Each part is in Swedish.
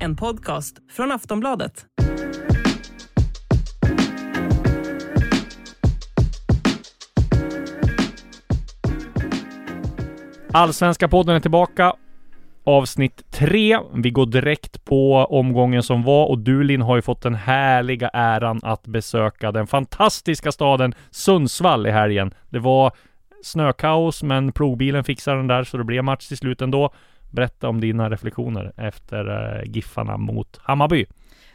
En podcast från Aftonbladet. Allsvenska podden är tillbaka. Avsnitt tre. Vi går direkt på omgången som var och du Linn har ju fått den härliga äran att besöka den fantastiska staden Sundsvall i helgen. Det var snökaos, men plogbilen fixade den där så det blev match till slut ändå. Berätta om dina reflektioner efter eh, Giffarna mot Hammarby.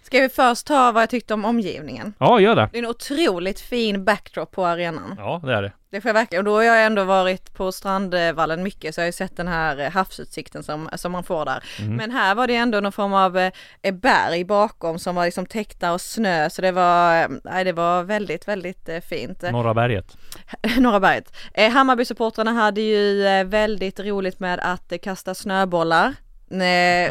Ska vi först ta vad jag tyckte om omgivningen? Ja, gör det. Det är en otroligt fin backdrop på arenan. Ja, det är det. Det får jag verkligen, och då har jag ändå varit på Strandvallen mycket så jag har ju sett den här havsutsikten som, som man får där. Mm. Men här var det ändå någon form av eh, berg bakom som var liksom täckta av snö så det var, eh, nej det var väldigt, väldigt eh, fint. Norra berget. Norra berget. Eh, Hammarby-supportrarna hade ju eh, väldigt roligt med att eh, kasta snöbollar eh,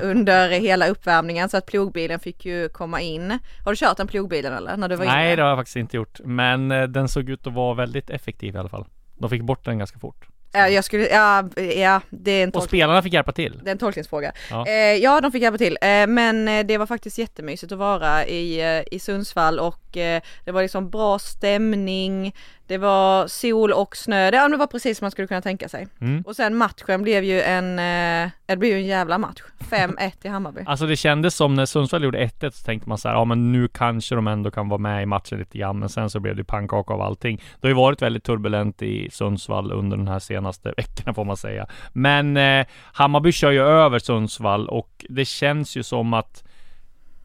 under hela uppvärmningen så att plogbilen fick ju komma in. Har du kört den plogbilen eller? När du var Nej, inne? det har jag faktiskt inte gjort. Men eh, den såg ut att vara väldigt effektiv i alla fall. De fick bort den ganska fort. Ja, jag skulle, ja, ja det är en Och spelarna fick hjälpa till. det är en tolkningsfråga. Ja. Eh, ja, de fick hjälpa till, eh, men eh, det var faktiskt jättemysigt att vara i, eh, i Sundsvall och eh, det var liksom bra stämning, det var sol och snö, det, ja, det var precis som man skulle kunna tänka sig. Mm. Och sen matchen blev ju en, eh, det blev ju en jävla match. 5-1 i Hammarby. Alltså det kändes som när Sundsvall gjorde 1-1 så tänkte man så här, ja men nu kanske de ändå kan vara med i matchen lite grann. Men sen så blev det pannkaka av allting. Det har ju varit väldigt turbulent i Sundsvall under de här senaste veckorna får man säga. Men eh, Hammarby kör ju över Sundsvall och det känns ju som att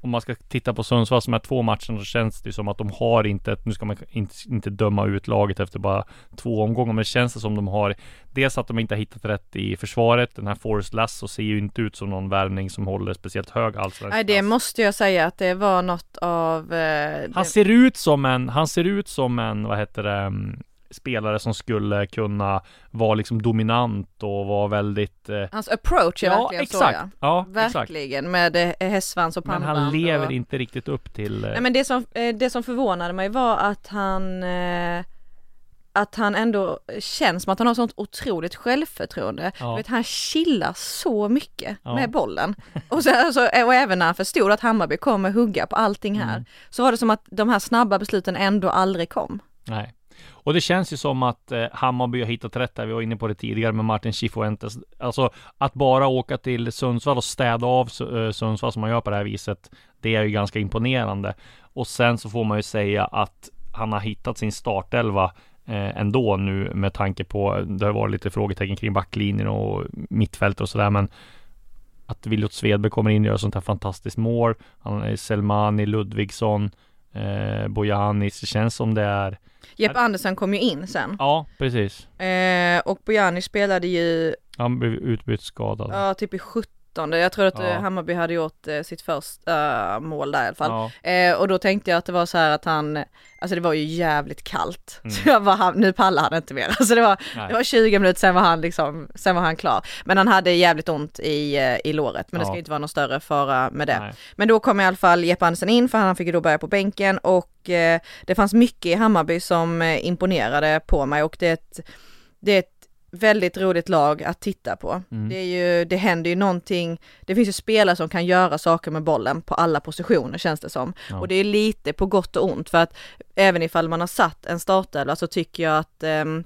om man ska titta på Sundsvall som är två matcherna så känns det ju som att de har inte, nu ska man inte, inte döma ut laget efter bara två omgångar, men det känns det som de har Dels att de inte har hittat rätt i försvaret, den här Forrest Lasso ser ju inte ut som någon värvning som håller speciellt hög allsvensk Nej, det måste jag säga att det var något av... Eh, Han ser ut som en, han ser ut som en, vad heter det, mm, spelare som skulle kunna vara liksom dominant och vara väldigt eh, hans approach är Ja, verkligen exakt. så Ja, ja. exakt. Verkligen, med eh, hästsvans och Men pannband. han lever och... inte riktigt upp till eh, Nej men det som, eh, det som förvånade mig var att han eh, att han ändå känns som att han har sånt otroligt självförtroende. Ja. Du vet, han chillar så mycket Ja. med bollen. Och, sen, alltså, och även när han förstod att Hammarby kommer hugga på allting här, Mm. så var det som att de här snabba besluten ändå aldrig kom. Nej. Och det känns ju som att eh, Hammarby har hittat rätt där. Vi var inne på det tidigare med Martin Chifuentes. Alltså att bara åka till Sundsvall och städa av eh, Sundsvall som man gör på det här viset. Det är ju ganska imponerande. Och sen så får man ju säga att han har hittat sin startelva eh, ändå nu med tanke på det har varit lite frågetecken kring backlinjen och mittfält och sådär men att Viljot Svedberg kommer in och gör sånt här fantastiskt mål. Han är Selmani, Ludvigsson, eh, Bojanis. Det känns som det är Jeppe Andersson kom ju in sen. Ja, precis. Eh, och Bojani spelade ju, Han blev utbytt skadad. ja typ i 17 jag tror att Ja. Hammarby hade gjort eh, sitt första eh, mål där i alla fall. Ja, Eh, och då tänkte jag att det var så här att han, alltså det var ju jävligt kallt. Mm. Så jag bara, nu pallar han inte mer. Alltså det var, nej. det var 20 minuter, sen var han liksom, sen var han klar. Men han hade jävligt ont i, eh, i låret, men det ska Ja. inte vara någon större fara med det. nej. Men då kom i alla fall Jeppe Andersen in, för han fick ju då börja på bänken och eh, det fanns mycket i Hammarby som eh, imponerade på mig och det är ett, det är ett väldigt roligt lag att titta på. Mm. Det, är ju, det händer ju någonting, det finns ju spelare som kan göra saker med bollen på alla positioner känns det som. Ja. Och det är lite på gott och ont för att även ifall man har satt en startelva så tycker jag att ehm,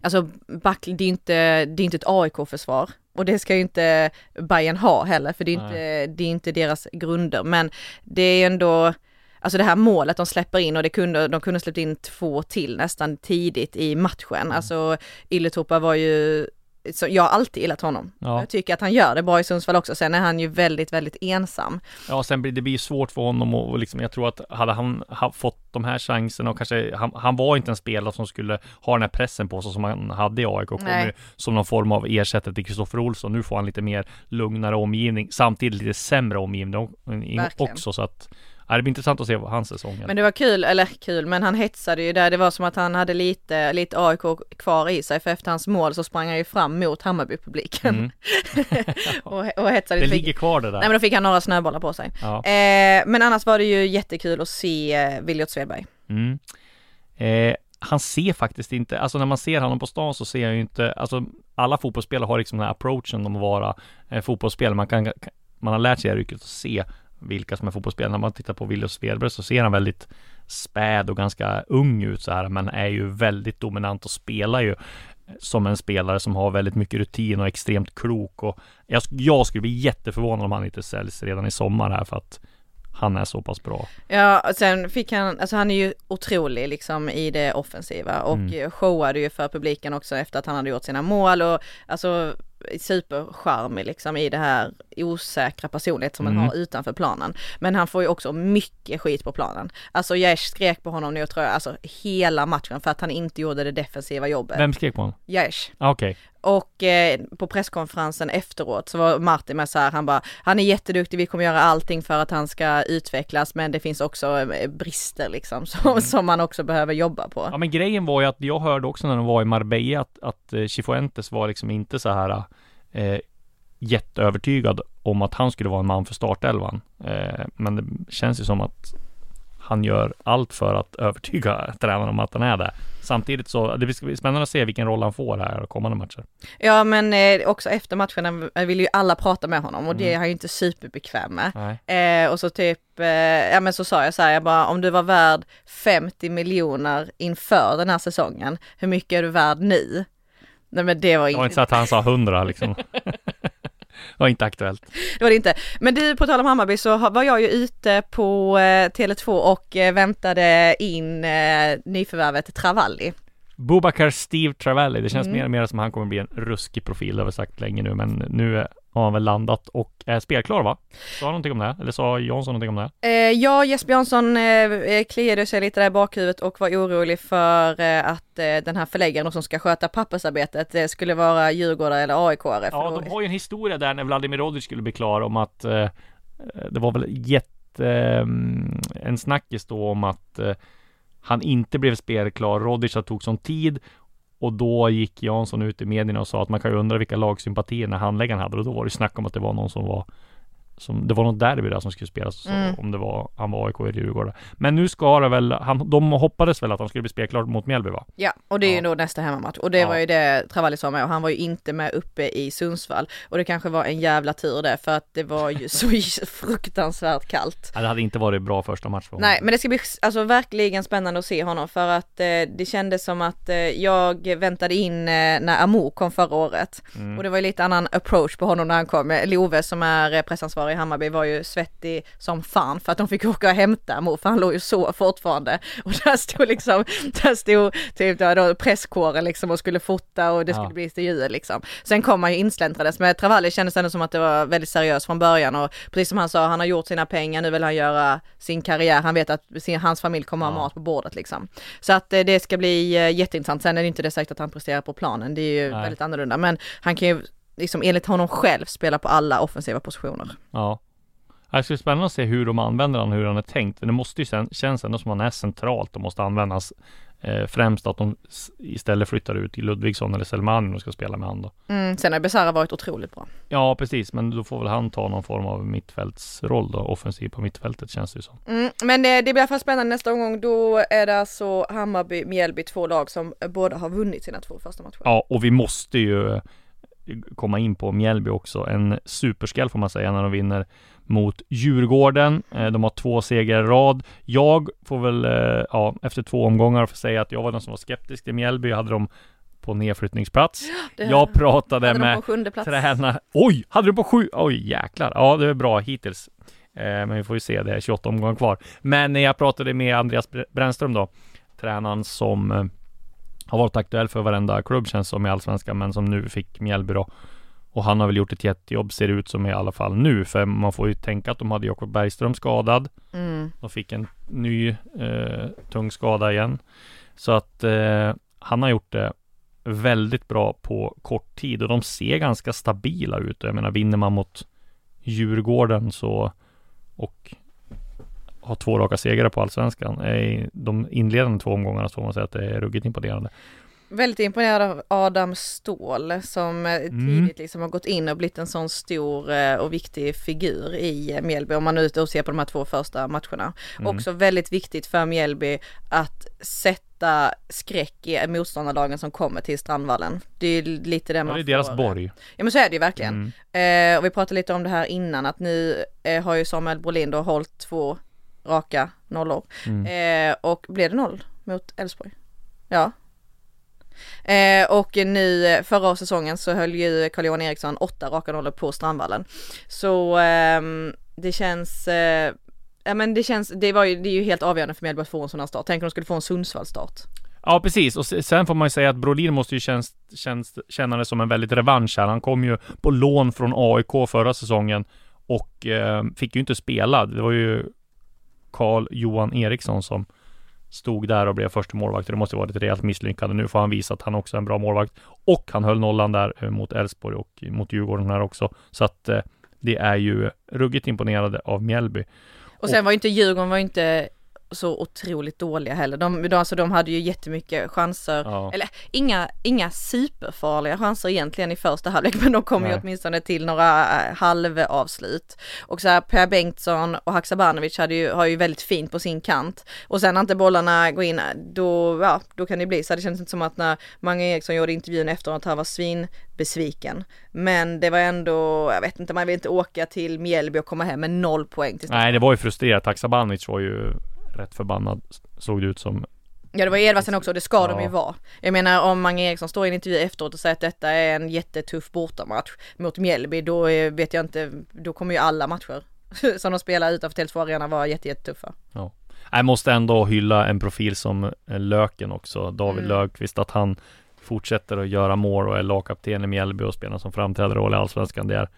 Alltså back, det är inte, det är inte ett AIK-försvar och det ska ju inte Bayern ha heller för det är inte, det är inte deras grunder men det är ändå Alltså det här målet de släpper in och det kunde, de kunde släppt in två till nästan tidigt i matchen. Alltså Ylätupa var ju så jag har alltid gillat honom. Ja. Jag tycker att han gör det bra i Sundsvall också. Sen är han ju väldigt, väldigt ensam. Ja, sen blir det blir svårt för honom och, liksom, jag tror att hade han ha, fått de här chanserna och kanske, han, han var inte en spelare som skulle ha den här pressen på sig som han hade i AIK och kom ju som någon form av ersättare till Kristoffer Olsson. Nu får han lite mer lugnare omgivning, samtidigt lite sämre omgivning också så att ja, det blir intressant att se vad hans säsong är. Men det var kul, eller kul, men han hetsade ju där. Det var som att han hade lite, lite AIK kvar i sig. För efter hans mål så sprang han ju fram mot Hammarby-publiken. Mm. och, och hetsade Det ligger kvar det där. Nej men då fick han några snöbollar på sig. Ja. Eh, men annars var det ju jättekul att se eh, Williot Svedberg. Mm. Eh, han ser faktiskt inte, alltså när man ser honom på stan så ser jag ju inte, alltså alla fotbollsspelare har liksom den här approachen om att vara eh, fotbollsspelare. Man kan, man har lärt sig det här yrket att se vilka som är fotbollsspelare. När man tittar på William Svedberg så ser han väldigt späd och ganska ung ut så här, men är ju väldigt dominant och spelar ju som en spelare som har väldigt mycket rutin och extremt klok och jag, jag skulle bli jätteförvånad om han inte säljs redan i sommar här för att han är så pass bra. Ja, och sen fick han, alltså han är ju otrolig liksom i det offensiva och Mm. showade ju för publiken också efter att han hade gjort sina mål och alltså supercharmig liksom i det här osäkra personlighet som Mm. han har utanför planen. Men han får ju också mycket skit på planen. Alltså jag skrek på honom nu tror jag, alltså hela matchen för att han inte gjorde det defensiva jobbet. Vem skrek på honom? Jaesh. Ah, Okej. Och eh, på presskonferensen efteråt så var Martin med så här, han bara, han är jätteduktig, vi kommer göra allting för att han ska utvecklas, men det finns också eh, brister liksom som, som man också behöver jobba på. Ja men grejen var ju att jag hörde också när de var i Marbella att, att eh, Cifuentes var liksom inte så här eh, jätteövertygad om att han skulle vara en man för startelvan. Eh, men det känns ju som att han gör allt för att övertyga tränaren om att han är det. Samtidigt så, det ska bli spännande att se vilken roll han får här kommande matcher. Ja men eh, också efter matchen eh, vill ju alla prata med honom och det Mm. är han ju inte superbekväm med. Eh, och så typ, eh, ja men så sa jag så här, jag bara om du var värd 50 miljoner inför den här säsongen, hur mycket är du värd nu? Nej men det var Det var inte, inte så att han sa 100 liksom. var inte aktuellt. det var det inte. Men du, på tal om Hammarby så var jag ju ute på eh, Tele2 och eh, väntade in eh, nyförvärvet Travalli. Bobakar Steve Travelli, det känns Mm. mer och mer som han kommer bli en ruskig profil, det har vi sagt länge nu, men nu har han väl landat och är spelklar va? Sa han någonting om det? Eller sa Jansson någonting om det? Eh, ja, Jesper Jansson eh, eh, kliade sig lite där i bakhuvudet och var orolig för eh, att eh, den här förläggaren som ska sköta pappersarbetet eh, skulle vara Djurgårdare eller för Ja, då- de har ju en historia där när Vladimir Rodic skulle bli klar om att eh, det var väl jätte eh, en snackis då om att eh, han inte blev spelklar. Rodic tog sån tid och då gick Jansson ut i medierna och sa att man kan ju undra vilka lagsympatier handläggaren hade. Och då var det snack om att det var någon som var som, det var något derby där som skulle spelas så, Mm. om det var han var AIK eller Djurgården. Men nu ska det väl, han, de hoppades väl att han skulle bli spelklar mot Mjällby va? Ja, och det är ju Ja. nog nästa hemmamatch och det Ja. var ju det Travalli sa med och han var ju inte med uppe i Sundsvall och det kanske var en jävla tur det för att det var ju så fruktansvärt kallt. Ja, Det hade inte varit bra första match för honom. Nej, men det ska bli alltså verkligen spännande att se honom för att eh, det kändes som att eh, jag väntade in eh, när Amo kom förra året Mm. och det var ju lite annan approach på honom när han kom. Love som är eh, pressansvarig i Hammarby var ju svettig som fan för att de fick åka och hämta Amo för han låg ju så fortfarande och där stod liksom, där stod typ då, presskåren liksom och skulle fota och det skulle Ja. bli intervjuer liksom. Sen kom han ju insläntrades med Travalli kändes ändå som att det var väldigt seriöst från början och precis som han sa, han har gjort sina pengar, nu vill han göra sin karriär, han vet att sin, hans familj kommer ha Ja. mat på bordet liksom. Så att eh, det ska bli eh, jätteintressant, sen är det inte det säkert att han presterar på planen, det är ju Nej. väldigt annorlunda, men han kan ju liksom enligt honom själv spela på alla offensiva positioner. Ja. Det ska bli spännande att se hur de använder honom, hur han är tänkt. Det måste ju sen, känns ändå som han är centralt och måste användas eh, främst att de istället flyttar ut till Ludvigsson eller Selmani om de ska spela med han då. Mm, sen har Besara varit otroligt bra. Ja, precis, men då får väl han ta någon form av mittfältsroll då, offensiv på mittfältet känns det ju som. Mm, men eh, det blir i alla fall spännande nästa omgång, då är det alltså Hammarby, Mjällby, två lag som båda har vunnit sina två första matcher. Ja, och vi måste ju komma in på Mjällby också. En superskräll får man säga när de vinner mot Djurgården. Eh, De har två segrar i rad. Jag får väl, eh, ja, efter två omgångar få säga att jag var den som var skeptisk till Mjällby. Jag hade dem på nedflyttningsplats. Det Jag pratade hade de med tränare. Oj, hade du på sju? Oj, jäklar. Ja, det är bra hittills. Eh, men vi får ju se, det är 28 omgångar kvar. Men när jag pratade med Andreas Br- Brännström då, tränaren som har varit aktuell för varenda klubb känns som i Allsvenskan, men som nu fick Mjällby då. Och han har väl gjort ett jättejobb, ser det ut som i alla fall nu, för man får ju tänka att de hade Jakob Bergström skadad. Mm. De fick en ny eh, tung skada igen. Så att eh, han har gjort det väldigt bra på kort tid och de ser ganska stabila ut. Jag menar, vinner man mot Djurgården så och har två raka segrar på Allsvenskan. I de inledande två omgångarna så får man säga att det är ruggigt imponerande. Väldigt imponerad av Adam Ståhl som eh, Mm. tidigt liksom har gått in och blivit en sån stor eh, och viktig figur i eh, Mjällby om man nu ser på de här två första matcherna. Mm. Också väldigt viktigt för Mjällby att sätta skräck i motståndarlagen som kommer till Strandvallen. Det är lite det Ja, man det är deras får, borg. Ja men så är det ju verkligen. Mm. Eh, och vi pratade lite om det här innan att nu eh, har ju Samuel Brolin då hållit två raka nollor. Mm. Eh, och blev det noll mot Elfsborg? Ja. Eh, och nu eh, förra säsongen så höll ju Carl-Johan Eriksson åtta raka nollor på Strandvallen. Så ehm, det känns, eh, ja men det känns, det var ju, det är ju helt avgörande för Mjällby att få en sån här start. Tänk om de skulle få en Sundsvall-start. Ja, precis. Och se- sen får man ju säga att Brolin måste ju känns, känns, känna det som en väldigt revansch här. Han kom ju på lån från AIK förra säsongen och eh, fick ju inte spela. Det var ju Carl Johan Eriksson som stod där och blev första målvakt. Det måste varit ett rejält misslyckande. Nu får han visa att han också är en bra målvakt. Och han höll nollan där eh, mot Elfsborg och mot Djurgården här också. Så att eh, det är ju ruggigt imponerande av Mjällby. Och sen var ju inte Djurgården var inte så otroligt dåliga heller. De, de, alltså, de hade ju jättemycket chanser. Ja. Eller inga, inga superfarliga chanser egentligen i första halvlek men de kom ju Nej. åtminstone till några äh, halvavslut. Och så här Per Bengtsson och Haksabanovic hade ju, har ju väldigt fint på sin kant. Och sen när inte bollarna går in då, ja, då kan det bli så. Det känns inte som att när Mange Eriksson gjorde intervjun efteråt att han var svin besviken. Men det var ändå, jag vet inte, man vill inte åka till Mjällby och komma hem med noll poäng till Nej, det var ju frustrerat. Haksabanovic var ju rätt förbannad, såg det ut som. Ja det var Edvardsen också och det ska de Ja. ju vara. Jag menar om Mange Eriksson står i en intervju efteråt och säger att detta är en jättetuff bortamatch mot Mjällby då eh, vet jag inte, då kommer ju alla matcher som de spelar utanför Tele2 Arena vara jätte, jättetuffa. Jag måste ändå hylla en profil som eh, Löken också, David Mm. Löfqvist, att han fortsätter att göra mål och är lagkapten i Mjällby och spelar som framträdande roll i Allsvenskan. Det är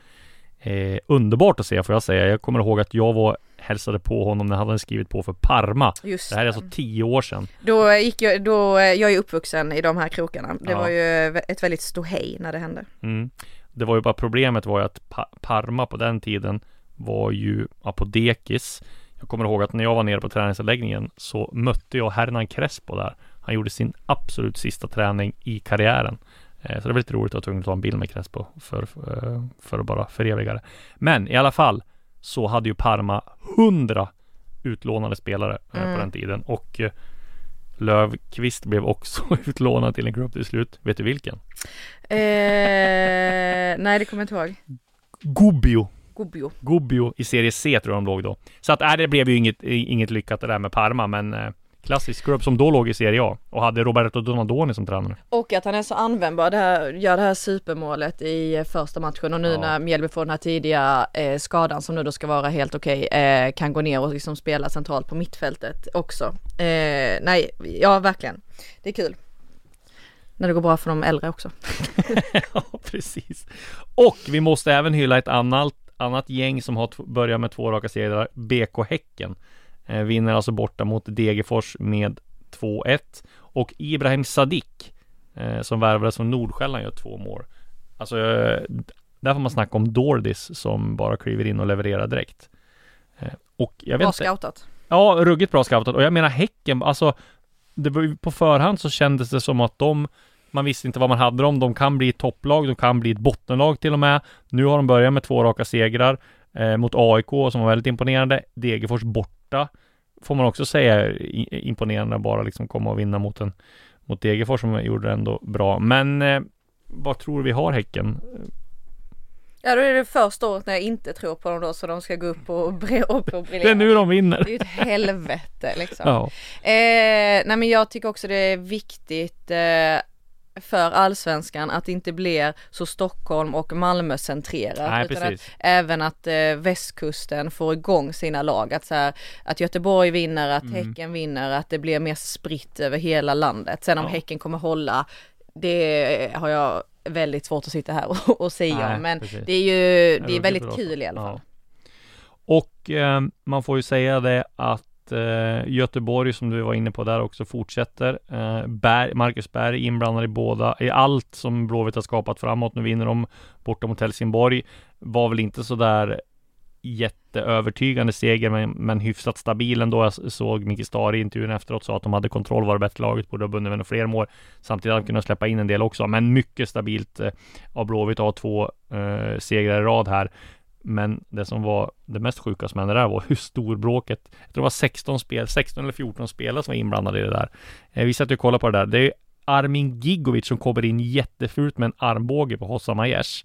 eh, underbart att se får jag säga. Jag kommer ihåg att jag var hälsade på honom när han hade skrivit på för Parma. Just Det här är alltså tio år sedan. Då gick jag, då, jag är uppvuxen i de här krokarna. Det Ja. var ju ett väldigt ståhej när det hände. Mm. Det var ju bara problemet var ju att pa Parma på den tiden var ju ja, på dekis. Jag kommer ihåg att när jag var nere på träningsanläggningen så mötte jag Hernan Crespo där. Han gjorde sin absolut sista träning i karriären. Eh, Så det var lite roligt att jag var tvungen att ta en bild med Crespo för, eh, för att bara föreviga det. Men i alla fall så hade ju Parma hundra utlånade spelare eh, Mm. på den tiden och eh, Lövqvist blev också utlånad till en klubb till slut. Vet du vilken? Eh, nej det kommer jag inte ihåg. Gubbio. Gubbio. Gubbio i serie C tror jag de låg då. Så att, nej, det blev ju inget, inget lyckat det där med Parma, men eh, klassisk klubb som då låg i serie A och hade Roberto Donadoni som tränare. Och att han är så användbar, det här, gör det här supermålet i första matchen och nu Ja. när Mjällby får den här tidiga eh, skadan som nu då ska vara helt okej, eh, kan gå ner och liksom spela centralt på mittfältet också. Eh, nej, ja verkligen. Det är kul. När det går bra för de äldre också. ja, precis. Och vi måste även hylla ett annat, annat gäng som har börjat med två raka serier, BK Häcken. Eh, vinner alltså borta mot Degerfors med 2-1. Och Ibrahim Sadik, eh, som värvades från Nordsjälland, gör två mål. Alltså, eh, där får man snacka om Dordis som bara kliver in och levererar direkt. Och jag vet Bra inte. scoutat. Ja, ruggigt bra scoutat. Och jag menar Häcken, alltså det var på förhand så kändes det som att de man visste inte vad man hade dem. De kan bli ett topplag, de kan bli ett bottenlag till och med. Nu har de börjat med två raka segrar eh, mot AIK som var väldigt imponerande. Degerfors borta får man också säga imponerande bara liksom komma och vinna mot en mot Degerfors som gjorde det ändå bra. Men eh, vad tror vi har Häcken? Ja då är det första året när jag inte tror på dem då så de ska gå upp och, bre- och briljera. Det är nu de vinner. Det är ju ett helvete liksom. Ja. Eh, nej men jag tycker också det är viktigt eh, för allsvenskan att det inte blir så Stockholm och Malmö centrerat. Nej, utan precis. att även att eh, västkusten får igång sina lag. Att, så här, att Göteborg vinner, att Mm. Häcken vinner, att det blir mer spritt över hela landet. Sen om Ja. Häcken kommer hålla, det har jag väldigt svårt att sitta här och, och säga Nej. Men precis. det är ju, det är väldigt kul i alla fall. Ja. Och eh, man får ju säga det att eh, Göteborg som du var inne på där också fortsätter. Eh, Berg, Marcus Berg inblandad i båda, i allt som Blåvitt har skapat framåt. Nu vinner de borta mot Helsingborg. Var väl inte så där jätteövertygande seger men, men hyfsat stabil ändå. Jag såg Micke Stare i intervjun efteråt sa att de hade kontroll, var det bättre laget, borde ha vunnit med fler mål. Samtidigt hade de kunnat släppa in en del också, men mycket stabilt eh, av Blåvitt att ha två eh, segrar i rad här. Men det som var det mest sjuka som hände där var hur stor bråket. Jag tror det var 16 spel, 16 eller 14 spelare som var inblandade i det där. Eh, vi satt och kollade på det där. Det är Armin Gigovic som kommer in jättefult med en armbåge på Hossa Aiesh.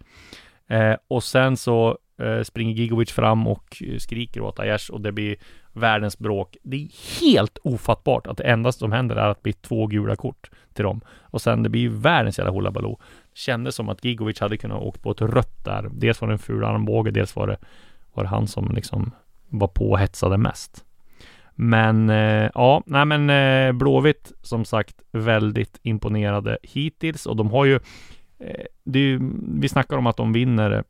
Eh, och sen så eh, springer Gigovic fram och eh, skriker åt Aiesh och det blir världens bråk. Det är helt ofattbart att det enda som händer är att det blir två gula kort till dem. Och sen det blir världens jävla hullabaloo. Kändes som att Gigovic hade kunnat åkt på ett rött där. Dels var det en ful armbåge, dels var det, var det han som liksom var på och hetsade mest. Men eh, ja, nej men eh, Blåvitt som sagt väldigt imponerade hittills och de har ju eh, det är ju, vi snackar om att de vinner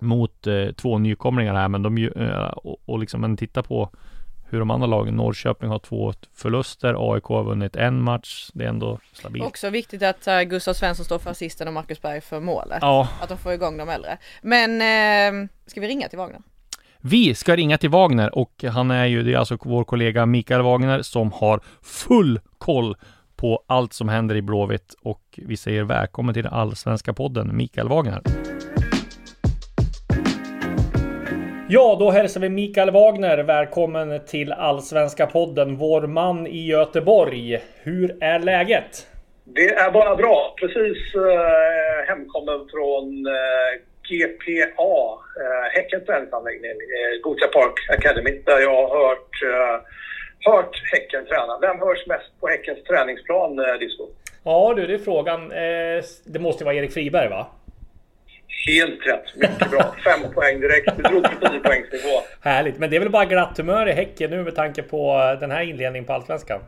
mot eh, två nykomlingar här, men de ju, eh, och, och liksom, men titta på hur de andra lagen, Norrköping har två förluster, AIK har vunnit en match, det är ändå stabilt. Också viktigt att uh, Gustav Svensson står för assisten och Marcus Berg för målet. Ja, Att de får igång de äldre. Men eh, ska vi ringa till Wagner? Vi ska ringa till Wagner och han är ju, det är alltså vår kollega Mikael Wagner som har full koll på allt som händer i Blåvitt och vi säger välkommen till den allsvenska podden Mikael Wagner. Ja, då hälsar vi Mikael Wagner välkommen till allsvenska podden, vår man i Göteborg. Hur är läget? Det är bara bra. Precis eh, hemkommen från eh, GPA, eh, Häckens träningsanläggning, eh, Gothia Park Academy, där jag har hört, eh, hört Häcken träna. Vem hörs mest på Häckens träningsplan, eh, Disco? Ja du, det är frågan. Eh, det måste vara Erik Friberg va? Helt rätt. Mycket bra. Fem poäng direkt. Du drog på 10 poängsnivå. Härligt, men det är väl bara glatt humör i Häcken nu med tanke på eh, den här inledningen på Allsvenskan?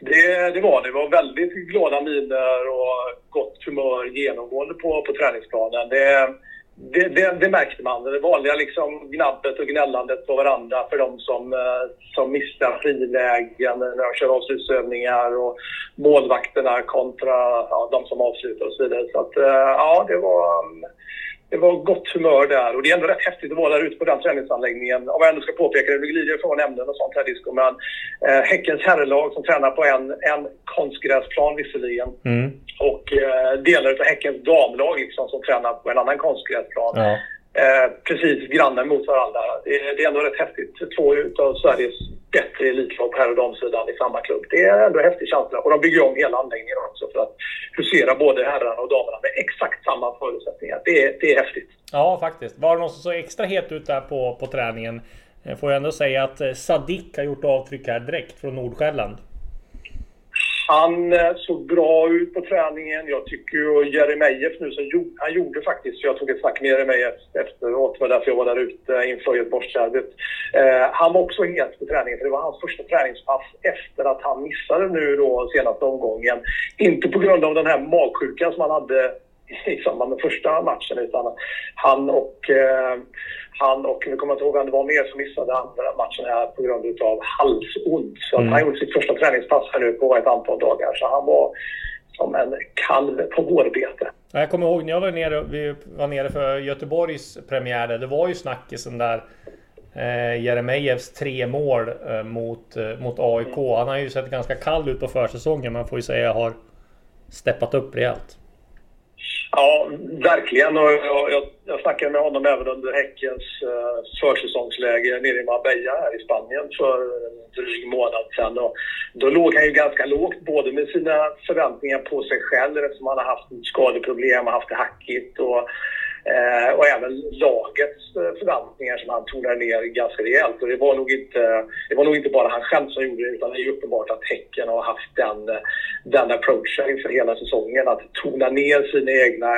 Det, det var det. Det var väldigt glada miner och gott humör genomgående på, på träningsplanen. Det, det, det, det märkte man. Det vanliga liksom gnabbet och gnällandet på varandra för de som, eh, som missar frilägen när de kör avslutsövningar och målvakterna kontra ja, de som avslutar och så vidare. Så att, eh, ja, det var, mm, det var gott humör där och det är ändå rätt häftigt att vara där ute på den träningsanläggningen. Om jag ändå ska påpeka det, nu glider jag från ämnen och sånt här disco, men eh, Häckens herrlag som tränar på en, en konstgräsplan visserligen Mm. och eh, delar av Häckens damlag liksom, som tränar på en annan konstgräsplan. Ja. Eh, precis grannar mot varandra. Det, det är ändå rätt häftigt. Två av Sveriges bättre elitlag på herr och damsidan i samma klubb. Det är ändå en häftig känsla. Och de bygger om hela anläggningen också för att husera både herrarna och damerna med exakt samma förutsättningar. Det är, det är häftigt. ja, faktiskt. Var det någon som såg extra het ut där på, på träningen? Eh, får jag ändå säga att eh, Sadik har gjort avtryck här direkt från Nordsjälland. Han eh, såg bra ut på träningen. Jag tycker ju Jeremejeff nu, så gjorde, han gjorde faktiskt, jag tog ett snack med Jeremejeff efteråt, det var därför jag var där ute inför Göteborgsderbyt. Eh, han var också het på träningen, för det var hans första träningspass efter att han missade nu då senaste omgången. Inte på grund av den här magsjukan som han hade i samband med första matchen, utan han och eh, han och, nu kommer jag inte ihåg vem det var mer som missade andra matchen här på grund av halsont. Så Mm. han gjorde sitt första träningspass här nu på ett antal dagar. Så han var som en kalv på vårbete. Ja, Jag kommer ihåg när jag var nere, vi var nere för Göteborgs premiär där, Det var ju snackisen där eh, Jeremejeffs tre mål eh, mot, eh, mot AIK. Han har ju sett ganska kall ut på försäsongen. Man får ju säga har steppat upp rejält. Ja, verkligen. Och jag, jag, jag snackade med honom även under Häckens eh, uh, försäsongsläge nere i Marbella här i Spanien för en dryg månad sedan. Och då låg han ju ganska lågt både med sina förväntningar på sig själv eftersom han har haft skadeproblem och haft det hackigt. Och Eh, och även lagets eh, förväntningar som han tonade ner ganska rejält. Och det var nog inte, det var nog inte bara han själv som gjorde det utan det är ju uppenbart att Häcken har haft den, den approachen inför hela säsongen. Att tona ner sina egna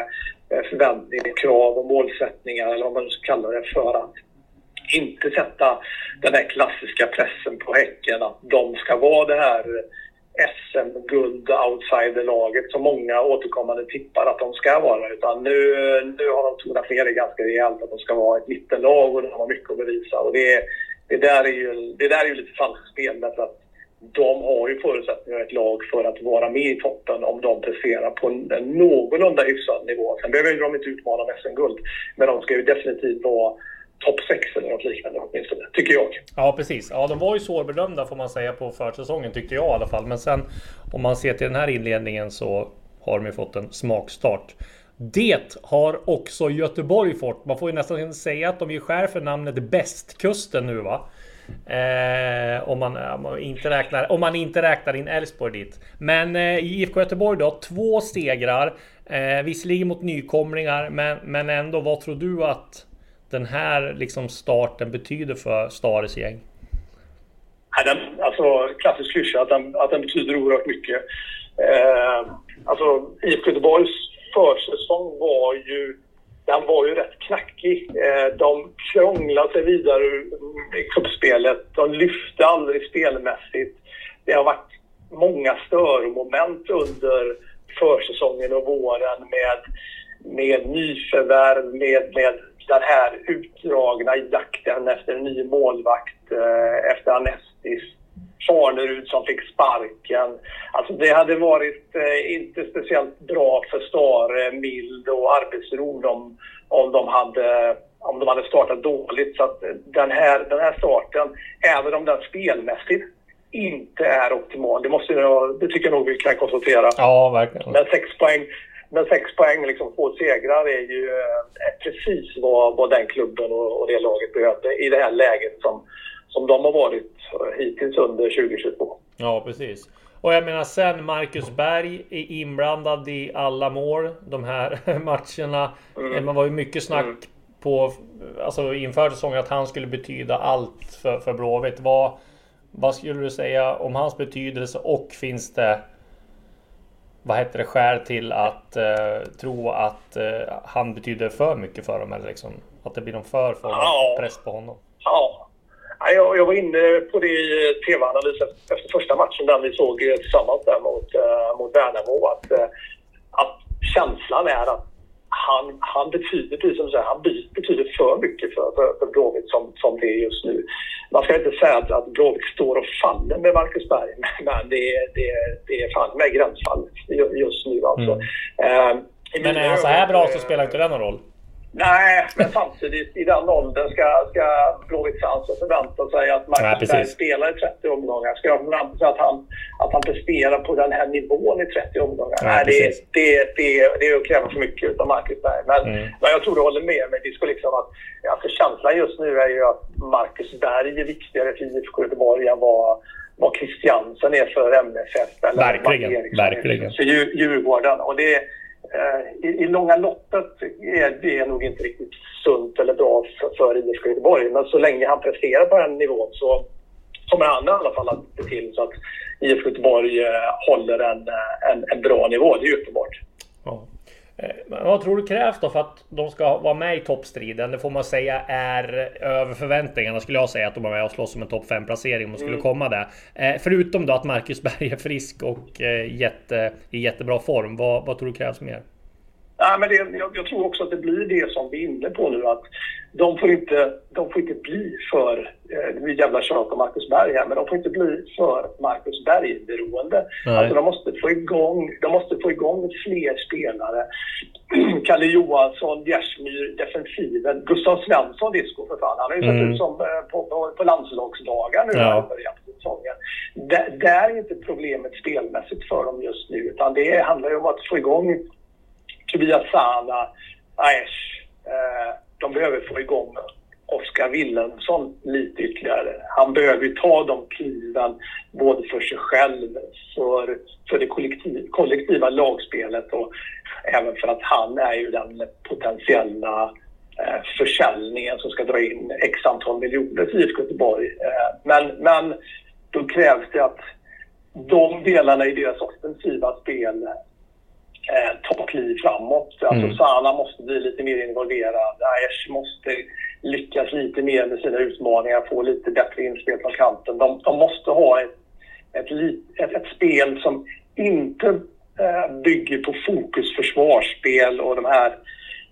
eh, förväntningar, krav och målsättningar eller vad man ska kalla det för att inte sätta den här klassiska pressen på Häcken att de ska vara det här SM-guld outsiderlaget som många återkommande tippar att de ska vara. Utan nu, nu har de tonat ner det ganska rejält att de ska vara ett mittenlag och de har mycket att bevisa. Och det, det, där är ju, det där är ju lite falskt spel därför att de har ju förutsättningar ett lag för att vara med i toppen om de presterar på en, en någorlunda hyfsad nivå. Sen behöver de inte utmana om SM-guld, men de ska ju definitivt vara topp 6 eller något liknande åtminstone, tycker jag. Ja, precis. Ja, de var ju svårbedömda får man säga på försäsongen tyckte jag i alla fall. Men sen om man ser till den här inledningen så har de ju fått en smakstart. Det har också Göteborg fått. Man får ju nästan säga att de ger skär för namnet Bästkusten nu va? Eh, om, man, om, man, inte räknar, om man inte räknar in Elfsborg dit. Men eh, IFK Göteborg då, två segrar. Eh, visserligen mot nykomlingar, men, men ändå. Vad tror du att den här liksom starten betyder för Stares gäng? Nej, den, alltså, klassisk klyscha att den, att den betyder oerhört mycket. Eh, alltså, IFK Göteborgs försäsong var ju den var ju rätt knackig. Eh, de krånglade sig vidare mm, i kuppspelet. De lyfte aldrig spelmässigt. Det har varit många störmoment under försäsongen och våren med, med nyförvärv, med, med den här utdragna jakten efter en ny målvakt eh, efter Anestis. Farnerud som fick sparken. Alltså det hade varit eh, inte speciellt bra för Stare, Mild och arbetsro om, om, de hade, om de hade startat dåligt. Så att den, här, den här starten, även om den spelmässigt inte är optimal, det, måste jag, det tycker jag nog vi kan konstatera. Ja, verkligen. Men sex poäng men sex poäng, liksom två segrar, är ju eh, precis vad, vad den klubben och, och det laget behövde i det här läget som, som de har varit hittills under 2022. Ja, precis. Och jag menar sen Marcus Berg är inblandad i alla mål de här matcherna. Mm. Man var ju mycket snack mm. på alltså inför säsongen att han skulle betyda allt för, för Blåvitt. Vad, vad skulle du säga om hans betydelse och finns det vad heter det, skär till att eh, tro att eh, han betyder för mycket för dem? Eller liksom, att det blir någon för, för ja. press på honom? Ja. Jag, jag var inne på det i tv-analys efter första matchen, den vi såg tillsammans där mot, uh, mot Värnamo. Att, uh, att känslan är att han, han betyder, precis som du säger, han betyder för mycket för, för, för Blåvitt som, som det är just nu. Man ska inte säga att, att Blåvitt står och faller med Marcus Berg, men det, det, det är fan med gränsfall just nu alltså. Mm. Uh, men är han så här bra så spelar inte det någon roll? Nej, men samtidigt i den åldern ska, ska Blåvitt Sansen förvänta sig att Marcus Berg spelar i 30 omgångar. Ska de förvänta sig att han, att han presterar på den här nivån i 30 omgångar? Ja, Nej, det, det, det, det är att kräva för mycket av Marcus Berg. Men, mm. men jag tror du håller med mig. Det skulle liksom att, alltså känslan just nu är ju att Marcus Berg är viktigare för IFK Göteborg än vad vad Christiansen är för MFF. Eller verkligen, verkligen. För Djurgården. Och det, Eh, i, i långa loppet är det nog inte riktigt sunt eller bra för, för IFK Göteborg. Men så länge han presterar på den nivån så kommer han i alla fall att se till så att IFK Göteborg eh, håller en, eh, en, en bra nivå. Det är ju uppenbart. Ja. Vad tror du krävs då för att de ska vara med i toppstriden? Det får man säga är över förväntningarna skulle jag säga att de är med och slåss om en topp 5 placering om de skulle mm. komma där. Förutom då att Marcus Berg är frisk och jätte, i jättebra form. Vad, vad tror du krävs mer? Nej, men det, jag, jag, tror också att det blir det som vi är inne på nu. Att de får inte, de får inte bli för, eh, vi jävla tjat om Marcus Berg här, men de får inte bli för Marcus Berg-beroende. Alltså de måste få igång, de måste få igång fler spelare. Kalle Johansson, Gärsmyr, defensiven. Gustav Svensson, disco för fan. Han har ju sett mm. ut som eh, på, på, på landslagsdagar nu ja. i på säsongen. Det är inte problemet spelmässigt för dem just nu, utan det handlar ju om att få igång Tobias Sana, Aesh. Eh, de behöver få igång Oskar Wilhelmsson lite ytterligare. Han behöver ju ta de kliven både för sig själv, för, för det kollektiv, kollektiva lagspelet och även för att han är ju den potentiella eh, försäljningen som ska dra in x antal miljoner till IFK Göteborg. Eh, men, men då krävs det att de delarna i deras offensiva spel eh, tar kliv framåt. Alltså mm. Sana måste bli lite mer involverad. Aiesh måste lyckas lite mer med sina utmaningar, få lite bättre inspel från kanten. De, de måste ha ett, ett, ett, ett, spel som inte eh, bygger på fokus försvarsspel och de här,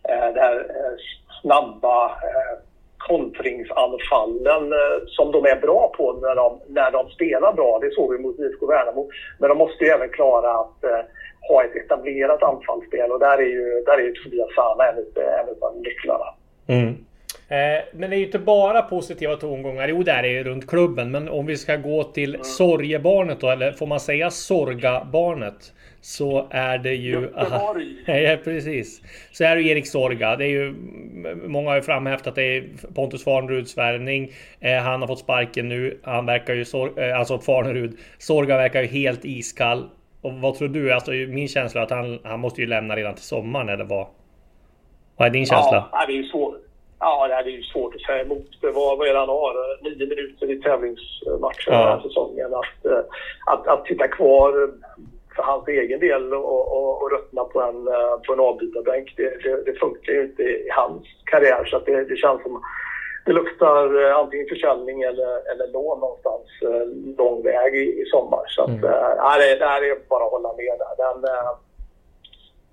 eh, det här eh, snabba eh, kontringsanfallen eh, som de är bra på när de, när de spelar bra. Det såg vi mot IFK Värnamo. Men de måste ju även klara att eh, ha ett etablerat anfallsspel och där är ju, där är ju Tobias Sana en, en av nycklarna. Mm. Eh, men det är ju inte bara positiva tongångar. Jo, det är ju runt klubben. Men om vi ska gå till mm. sorgebarnet då, eller får man säga sorgabarnet? Så är det ju... ja, precis. Så är det Erik Sorga. Det är ju... Många har ju framhävt att det är Pontus Farneruds värvning. Eh, han har fått sparken nu. Han verkar ju... Sor, eh, alltså Farnerud. Sorga verkar ju helt iskall. Och vad tror du? Alltså min känsla är att han, han måste ju lämna redan till sommaren eller vad? Vad är din känsla? Ja, det är ju svårt. Ja, det är ju svårt att säga emot. Det var, vad det han har? Nio minuter i tävlingsmatcher ja. den här säsongen. Att, eh, att, att sitta kvar för hans egen del och, och, och ruttna på en, eh, på en avbytarbänk, det, det, det, funkar ju inte i hans karriär. Så det, det känns som det luktar eh, antingen försäljning eller, eller lån någonstans lång väg i, i sommar. Så att, mm. äh, det, det här är bara att hålla med där. Den,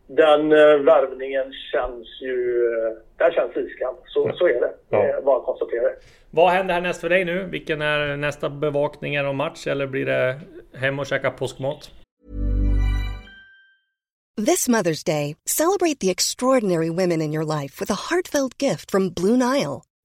den värvningen känns ju... Den känns iskall. Så, så är det. Ja. Det är bara att konstatera det. Vad händer härnäst för dig nu? Vilken är nästa bevakning? Är match eller blir det hem och käka påskmat? This Mother's Day, celebrate the extraordinary women in your life with a heartfelt gift from Blue Nile.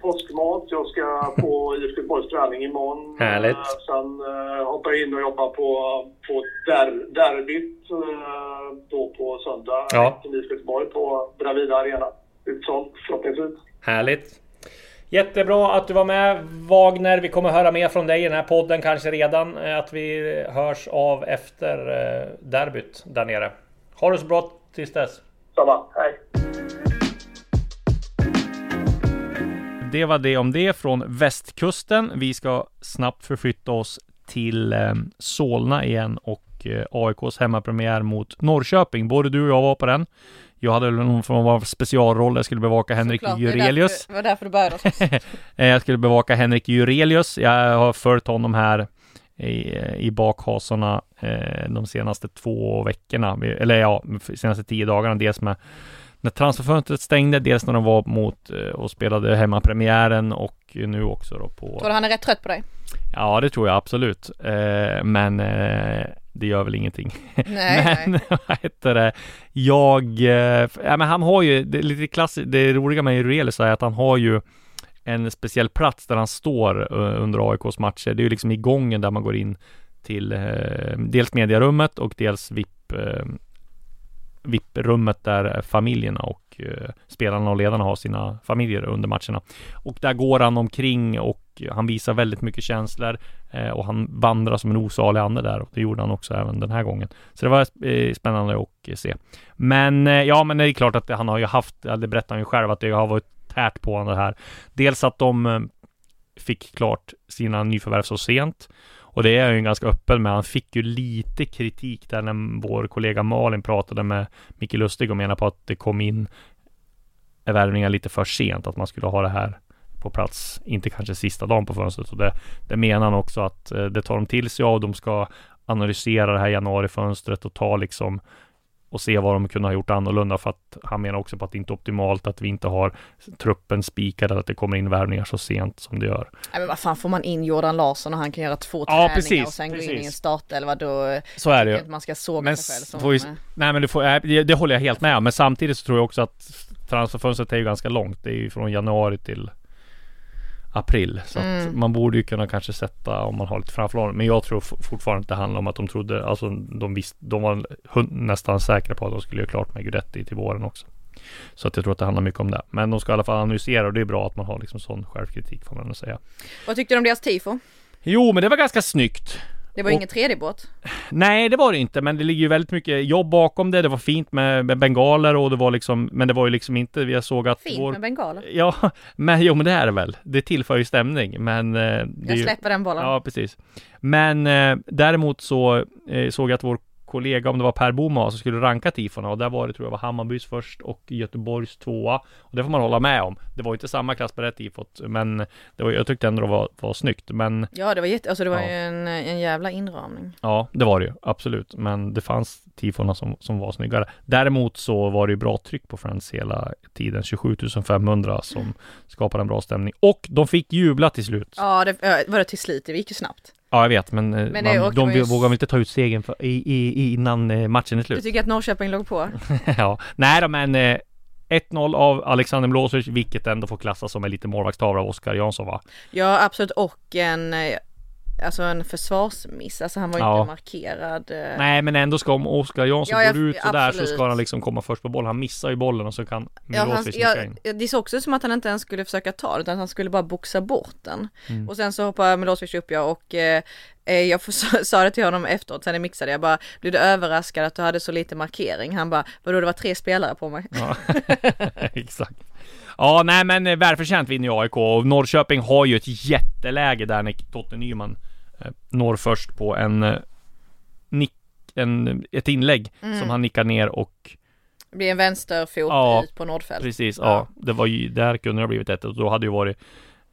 påskmat. Jag ska på IFK Göteborgs träning imorgon. Härligt. Sen uh, hoppar jag in och jobbar på, på der, derbyt uh, då på söndag. Ja. IFK Göteborg på Bravida Arena. Utsålt förhoppningsvis. Härligt. Jättebra att du var med Wagner. Vi kommer höra mer från dig i den här podden kanske redan. Att vi hörs av efter derbyt där nere. Ha det så bra tills dess. Samma. Hej. Det var det om det från västkusten. Vi ska snabbt förflytta oss till eh, Solna igen och eh, AIKs hemmapremiär mot Norrköping. Både du och jag var på den. Jag hade någon form av specialroll, jag skulle bevaka Henrik Såklart, Jurelius. Det var därför du började eh, Jag skulle bevaka Henrik Jurelius. Jag har följt honom här i, i bakhasorna de senaste två veckorna, eller ja, senaste tio dagarna. Dels med när transferfönstret stängde, dels när de var mot eh, och spelade hemmapremiären och nu också då på... Tror du han är rätt trött på dig? Ja, det tror jag absolut. Eh, men eh, det gör väl ingenting. Nej, men vad heter det? Jag, ja men han har ju, det lite klassiskt, det roliga med Urelis är att han har ju en speciell plats där han står under AIKs matcher. Det är ju liksom i gången där man går in till dels mediarummet och dels VIP VIP-rummet där eh, familjerna och eh, spelarna och ledarna har sina familjer under matcherna. Och där går han omkring och eh, han visar väldigt mycket känslor och han vandrar som en osalig ande där och det gjorde han också även den här gången. Så det var spännande att se. Men ja, men det är klart att han har ju haft, det berättar han ju själv, att det har varit tärt på honom det här. Dels att de fick klart sina nyförvärv så sent och det är han ju ganska öppen med. Han fick ju lite kritik där när vår kollega Malin pratade med Micke Lustig och menade på att det kom in värvningar lite för sent, att man skulle ha det här på plats, inte kanske sista dagen på fönstret. Och det, det menar han också att eh, det tar de till sig av. De ska analysera det här januarifönstret och ta liksom och se vad de kunde ha gjort annorlunda för att han menar också på att det inte är optimalt att vi inte har truppen spikad, att det kommer in värvningar så sent som det gör. Nej men vad fan får man in Jordan Larsson och han kan göra två Ja, träningar precis, och sen gå in precis. i en startelva då Så är det ju. man ska såga Men sig själv som får ju, nej men du får, det, det håller jag helt med om. Men samtidigt så tror jag också att transferfönstret är ju ganska långt. Det är ju från januari till april. Så Mm. man borde ju kunna kanske sätta om man har lite framförhållning. Men jag tror fortfarande att det handlar om att de trodde, alltså de visste, de var nästan säkra på att de skulle göra klart med Guidetti till våren också. Så att jag tror att det handlar mycket om det. Men de ska i alla fall analysera och det är bra att man har liksom sån självkritik får man ändå säga. Vad tyckte du om deras tifo? Jo, men det var ganska snyggt. Det var ju Och- ingen tredje båt. Nej, det var det inte, men det ligger ju väldigt mycket jobb bakom det. Det var fint med, med bengaler och det var liksom, men det var ju liksom inte, vi såg att Fint vår... med bengaler. Ja, men jo men det är det väl. Det tillför ju stämning, men... eh, Jag ju... släpper den bollen. Ja, precis. Men eh, däremot så eh, såg jag att vår kollega, om det var Per Boman, som skulle ranka tifona och där var det, tror jag, var Hammarbys först och Göteborgs tvåa. Och det får man hålla med om. Det var ju inte samma klass på det tifot, men det var, jag tyckte ändå det var, var snyggt. Men Ja det var jätte, alltså det var Ja. ju en, en jävla inramning. Ja, det var det ju. Absolut. Men det fanns tifona som, som var snyggare. Däremot så var det ju bra tryck på Friends hela tiden. 27 500 som skapade en bra stämning. Och de fick jubla till slut. Ja, det var det till slut, det gick ju snabbt. Jag vet, men, eh, Men man, de ju- vågar väl inte ta ut segern för, i, i, innan eh, matchen är Du slut. tycker att Norrköping låg på? ja, nej då, men eh, 1-0 av Alexander Milosevic, vilket ändå får klassas som en liten målvaktstavla av Oskar Jansson va? Ja absolut och en, eh, alltså en försvarsmiss, alltså han var ju Ja. inte markerad. eh. Nej, men ändå ska om Oskar Jansson Ja, jag- går ut så absolut. ska han liksom komma först på bollen. Han missar ju bollen och så kan Ja, han, Milosevic ja, in. det såg också som att han inte ens skulle försöka ta det utan han skulle bara boxa bort den. Mm. Och sen så hoppade Milosevic upp ja och eh, eh, jag sa, det till honom efteråt sen jag mixade, jag bara blev du överraskad att du hade så lite markering? Han bara vadå det var tre spelare på mig? Ja, exakt. Ja, nej men eh, välförtjänt vinner ju AIK och Norrköping har ju ett jätteläge där när Totte Nyman når först på en, eh, nick, en ett inlägg Mm. som han nickar ner och Det blir en vänsterfot Ja, ut på Nordfält. precis, ja. Ja. det var ju, där kunde det ha blivit ett och då hade ju varit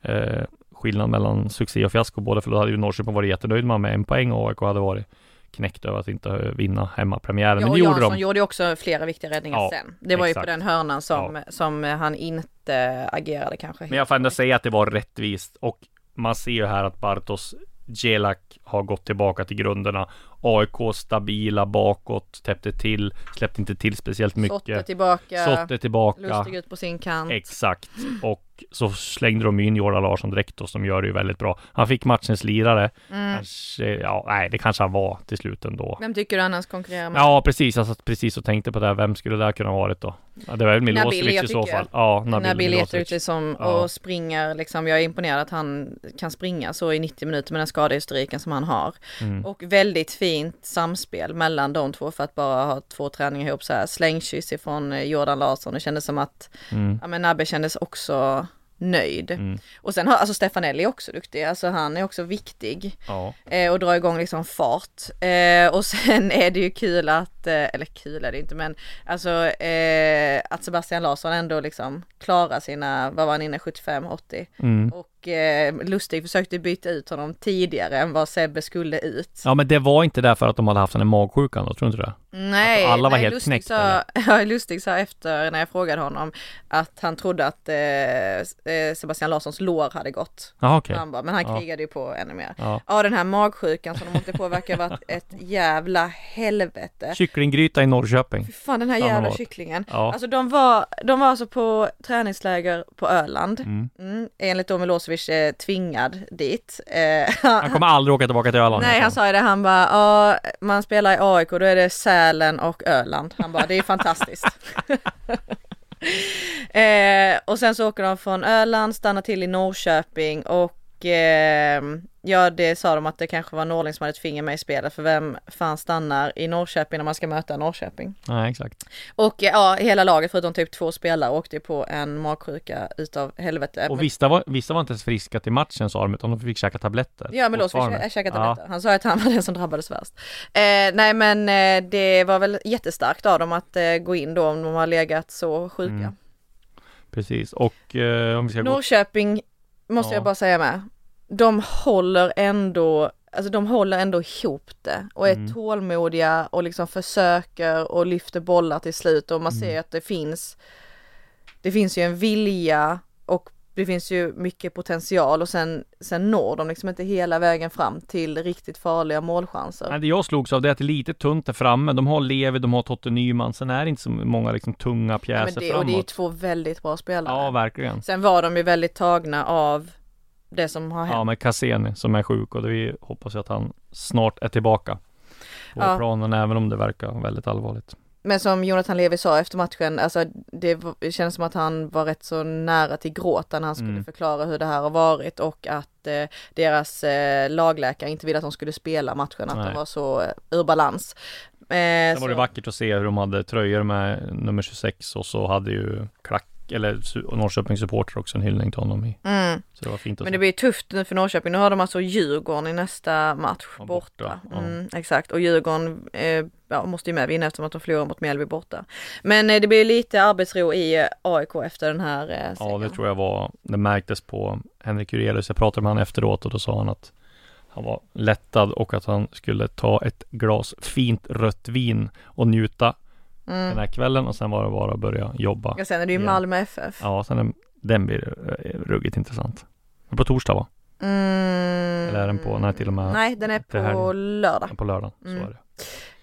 eh, skillnad mellan succé och fiasko både för då hade ju Norrköping varit jättenöjd med en poäng och AIK hade varit knäckt över att inte eh, vinna hemmapremiären. Ja, Men det gjorde de. gjorde ju också flera viktiga räddningar Ja, sen. Det var ju exakt. på den hörnan som, som han inte agerade kanske. Men jag får ändå säga att det var rättvist och man ser ju här att Bartos Gelak har gått tillbaka till grunderna. AIK stabila bakåt, täppte till, släppte inte till speciellt Sotte mycket. tillbaka, Sotte tillbaka. Lustig ut på sin kant. Exakt. Och så slängde de in Jordan Larsson direkt och som gör det ju väldigt bra. Han fick matchens lirare. Mm. Kanske, ja, nej, det kanske han var till slut ändå. Vem tycker du annars konkurrerar med? Ja, precis. Jag satt precis och tänkte på det här. Vem skulle det här kunna varit då? Ja, det var väl Milosevic i så fall. Ja, Nabil, Nabil Milosevic. Etheridge som Ja. och springer liksom, jag är imponerad att han kan springa så i 90 minuter med den skadehistoriken som han har. Mm. Och väldigt fint samspel mellan de två för att bara ha två träningar ihop så här. Slängkyss ifrån eh, Jordan Larsson, det kändes som att, Mm. ja men Nabbe kändes också nöjd. Mm. Och sen har, alltså Stefanelli är också duktig, alltså han är också viktig Ja. eh, och drar igång liksom fart. Eh, och sen är det ju kul att, eh, eller kul är det inte men alltså eh, att Sebastian Larsson ändå liksom klarar sina, vad var han inne, 75-80 Mm. och eh, Lustig försökte byta ut honom tidigare än vad Sebbe skulle ut. Ja men det var inte därför att de hade haft den här magsjukan då, tror du inte det? Nej, Att alla var nej, helt Lustig knäckt, sa, ja, Lustig sa efter när jag frågade honom att han trodde att eh, eh, Sebastian Larssons lår hade gått. Jaha okej. Han bara, men han Ja. krigade ju på ännu mer. Ja. Ja den här magsjukan som de åkte på verkar varit ett jävla helvete. Kycklinggryta i Norrköping. Fy fan den här jävla kycklingen. Ja. Alltså de var, de var alltså på träningsläger på Öland. Mm. Mm, enligt då Milosevic eh, tvingad dit. Eh, Han kommer aldrig åka tillbaka till Öland. Nej han sa ju det, han bara, ja man spelar i AIK då är det Sälen och Öland. Han bara, det är fantastiskt. eh, och sen så åker de från Öland, stannar till i Norrköping och eh, ja det sa de att det kanske var Norling som hade ett finger med i spelet för vem fan stannar i Norrköping när man ska möta Norrköping? Nej exakt. Och ja, hela laget förutom typ två spelare åkte på en magsjuka utav helvete. Och vissa var, vissa var inte ens friska till matchen sa de, utan de fick käka tabletter. Ja ska Fortfarande. jag käka Ja. tabletter. Han sa att han var den som drabbades värst. Eh, nej men eh, det var väl jättestarkt av dem att eh, gå in då om de har legat så sjuka. Mm. Precis, och eh, om vi ska gå... Norrköping måste Ja. jag bara säga med. De håller ändå alltså de håller ändå ihop det och är Mm. tålmodiga och liksom försöker och lyfter bollar till slut och man Mm. ser att det finns, det finns ju en vilja och det finns ju mycket potential och sen, sen når de liksom inte hela vägen fram till riktigt farliga målchanser. Nej, det jag slogs av det är att det är lite tunt där framme. De har Levi, de har Totte Nyman. Sen är det inte så många liksom tunga pjäser men det, och det är ju framåt. två väldigt bra spelare. Ja, verkligen. Sen var de ju väldigt tagna av det som har hänt. Ja, med Cassini som är sjuk och vi hoppas ju att han snart är tillbaka på Ja. planen, även om det verkar väldigt allvarligt. Men som Jonathan Levi sa efter matchen, alltså det, kändes som att han var rätt så nära till gråta när han skulle Mm. förklara hur det här har varit och att eh, deras eh, lagläkare inte ville att de skulle spela matchen, att Nej. de var så eh, ur balans. Eh, Sen var det så- vackert att se hur de hade tröjor med nummer 26 och så hade ju Klack, eller Norrköpings supporter också en hyllning till honom i. Mm. Så det var fint att Men det blir tufft nu för Norrköping. Nu har de alltså Djurgården i nästa match Ja, borta. borta, ja. Mm, exakt, och Djurgården eh, ja, måste ju med vinna eftersom att de förlorar mot Mjällby borta. Men eh, det blir lite arbetsro i eh, AIK efter den här eh, Ja, det tror jag var, det märktes på Henrik Jurelius. Jag pratade med honom efteråt och då sa han att han var lättad och att han skulle ta ett glas fint rött vin och njuta Mm. den här kvällen och sen var det bara att börja jobba. Ja, sen är det ju igen. Malmö FF. Ja, sen är, den blir eh, ruggigt intressant. På torsdag va? Mm. Eller är den på- nej, till och med Nej, den är det här- på lördag. På lördag, Mm. så är det.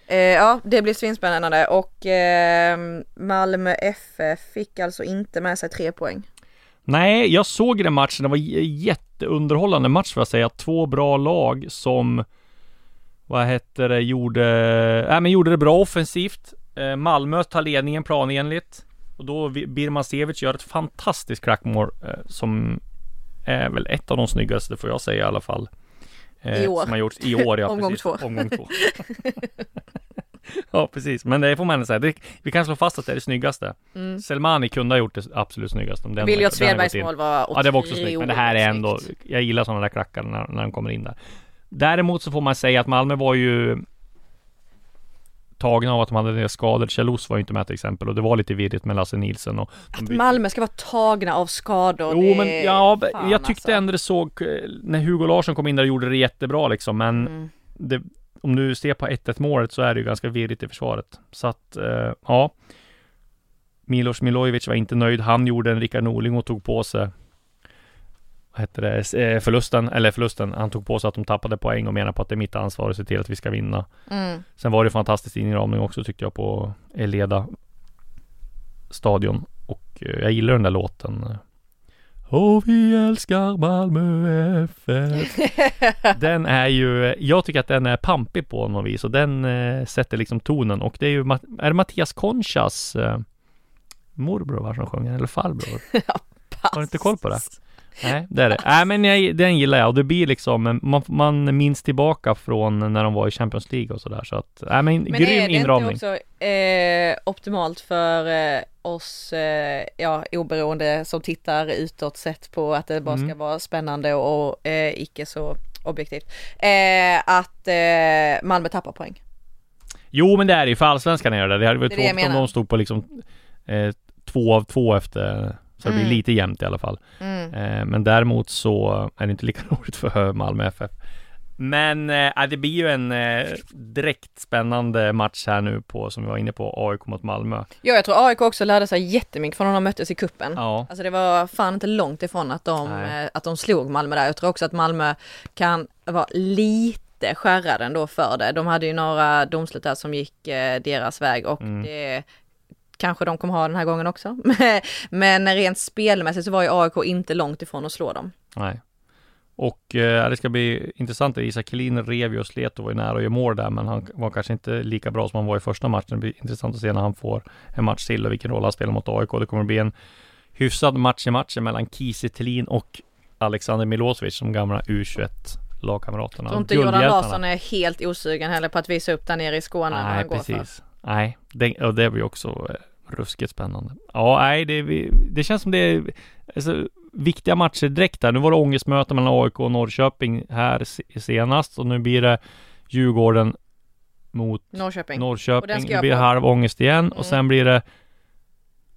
Eh, ja, det blir svinspännande och eh, Malmö FF fick alltså inte med sig tre poäng. Nej, jag såg den matchen. Det var jätteunderhållande match får jag säga. Två bra lag som vad heter det, gjorde, äh, men gjorde det bra offensivt. Eh, Malmö tar ledningen planenligt. Och då Vi- Birman Sevic gör ett fantastiskt klackmål eh, som är väl ett av de snyggaste får jag säga i alla fall. Eh, I år. Som har gjorts i år, ja. Omgång precis. två. Omgång två. ja, precis. Men det får man säga. Det, vi kan slå fast att det är det snyggaste. Mm. Selmani kunde ha gjort det absolut snyggaste. om den- Viljot Svedbergs mål var Ja det var också snyggt, men det här är ändå. Jag gillar sådana där klackar när, när de kommer in där Däremot så får man säga att Malmö var ju Tagna av att de hade det skador Kjell var ju inte med till exempel och det var lite virrigt med Lasse Nilsson och Att Malmö ska vara tagna av skador. Jo men är- ja, fan, jag tyckte alltså. ändå det såg eh, När Hugo Larsson kom in där och gjorde det jättebra liksom men Mm. det, Om du ser på 1-1 målet så är det ju ganska virrigt i försvaret Så att eh, ja Milos Milojevic var inte nöjd. Han gjorde en Rickard Norling och tog på sig vad hette det, eh, förlusten, eller förlusten. Han tog på sig att de tappade poäng och menar på att det är mitt ansvar att se till att vi ska vinna. Mm. Sen var det fantastisk inramning också tyckte jag på Eleda stadion. Och eh, jag gillar den där låten. Och vi älskar Malmö FF. den är ju, jag tycker att den är pampig på något vis och den eh, sätter liksom tonen och det är ju, är det Mattias Conchas eh, morbror va, som sjunger eller farbror? Har du inte koll på det? Nej, det är det. Nej, men jag, den gillar jag och det blir liksom, man, man minns tillbaka från när de var i Champions League och sådär så att, nej men, Men grym är det inramning. inte också eh, optimalt för eh, oss, eh, ja, oberoende som tittar utåt sett på att det bara ska Mm. vara spännande och, eh, icke så objektivt. Eh, att eh, Malmö tappar poäng. Jo men det är det ju, för allsvenskan är det. Det hade varit tråkigt om de stod på liksom eh, två av två efter, så det blir Mm. lite jämnt i alla fall. Mm. Eh, men däremot så är det inte lika roligt för Malmö FF. Men eh, det blir ju en eh, direkt spännande match här nu på, som vi var inne på, AIK mot Malmö. Ja, jag tror AIK också lärde sig jättemycket från när de möttes i kuppen. Ja, Alltså det var fan inte långt ifrån att de, eh, att de slog Malmö där. Jag tror också att Malmö kan vara lite skärrade ändå för det. De hade ju några domslut där som gick eh, deras väg och Mm. det kanske de kommer ha den här gången också. Men rent spelmässigt så var ju AIK inte långt ifrån att slå dem. nej. Och eh, det ska bli intressant. Isak Helin rev ju och slet och var ju nära att göra mål där, men han var kanske inte lika bra som han var i första matchen. Det blir intressant att se när han får en match till och vilken roll han spelar mot AIK. Det kommer bli en hyfsad match i matchen mellan Kiese Thelin och Alexander Milosevic som gamla U21 lagkamraterna. Tror inte Jordan Guldhjältarna. Larsson är helt osugen heller på att visa upp där nere i Skåne Nej, han går för. precis. Nej, det, och det blir också eh, ruskigt spännande. Ja, nej, det, det känns som det är alltså, viktiga matcher direkt här. Nu var det ångestmöte mellan AIK och Norrköping här se- senast och nu blir det Djurgården mot Norrköping. Och den Norrköping. ska Det blir på. halv ångest igen Mm. och sen blir det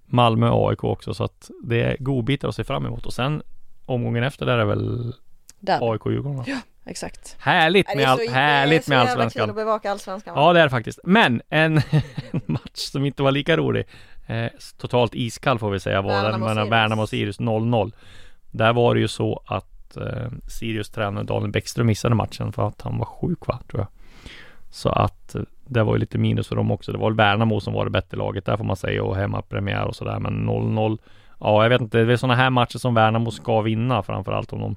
Malmö AIK också så att det är godbitar att se fram emot och sen omgången efter där är väl Där. AIK Djurgården va? Exakt. Härligt med, all, härligt med Det är så jävla kul allsvenskan. att bevaka allsvenskan. va? Ja, det är det faktiskt. Men en match som inte var lika rolig, eh, totalt iskall får vi säga var den mellan. Värnamo och Sirius 0-0. Där var det ju så att eh, Sirius tränare Daniel Bäckström missade matchen för att han var sjuk va, tror jag. Så att eh, det var ju lite minus för dem också. Det var väl Värnamo som var det bättre laget där får man säga och hemmapremiär och sådär. Men 0-0. Ja, jag vet inte. Det är sådana här matcher som Värnamo ska vinna framförallt om de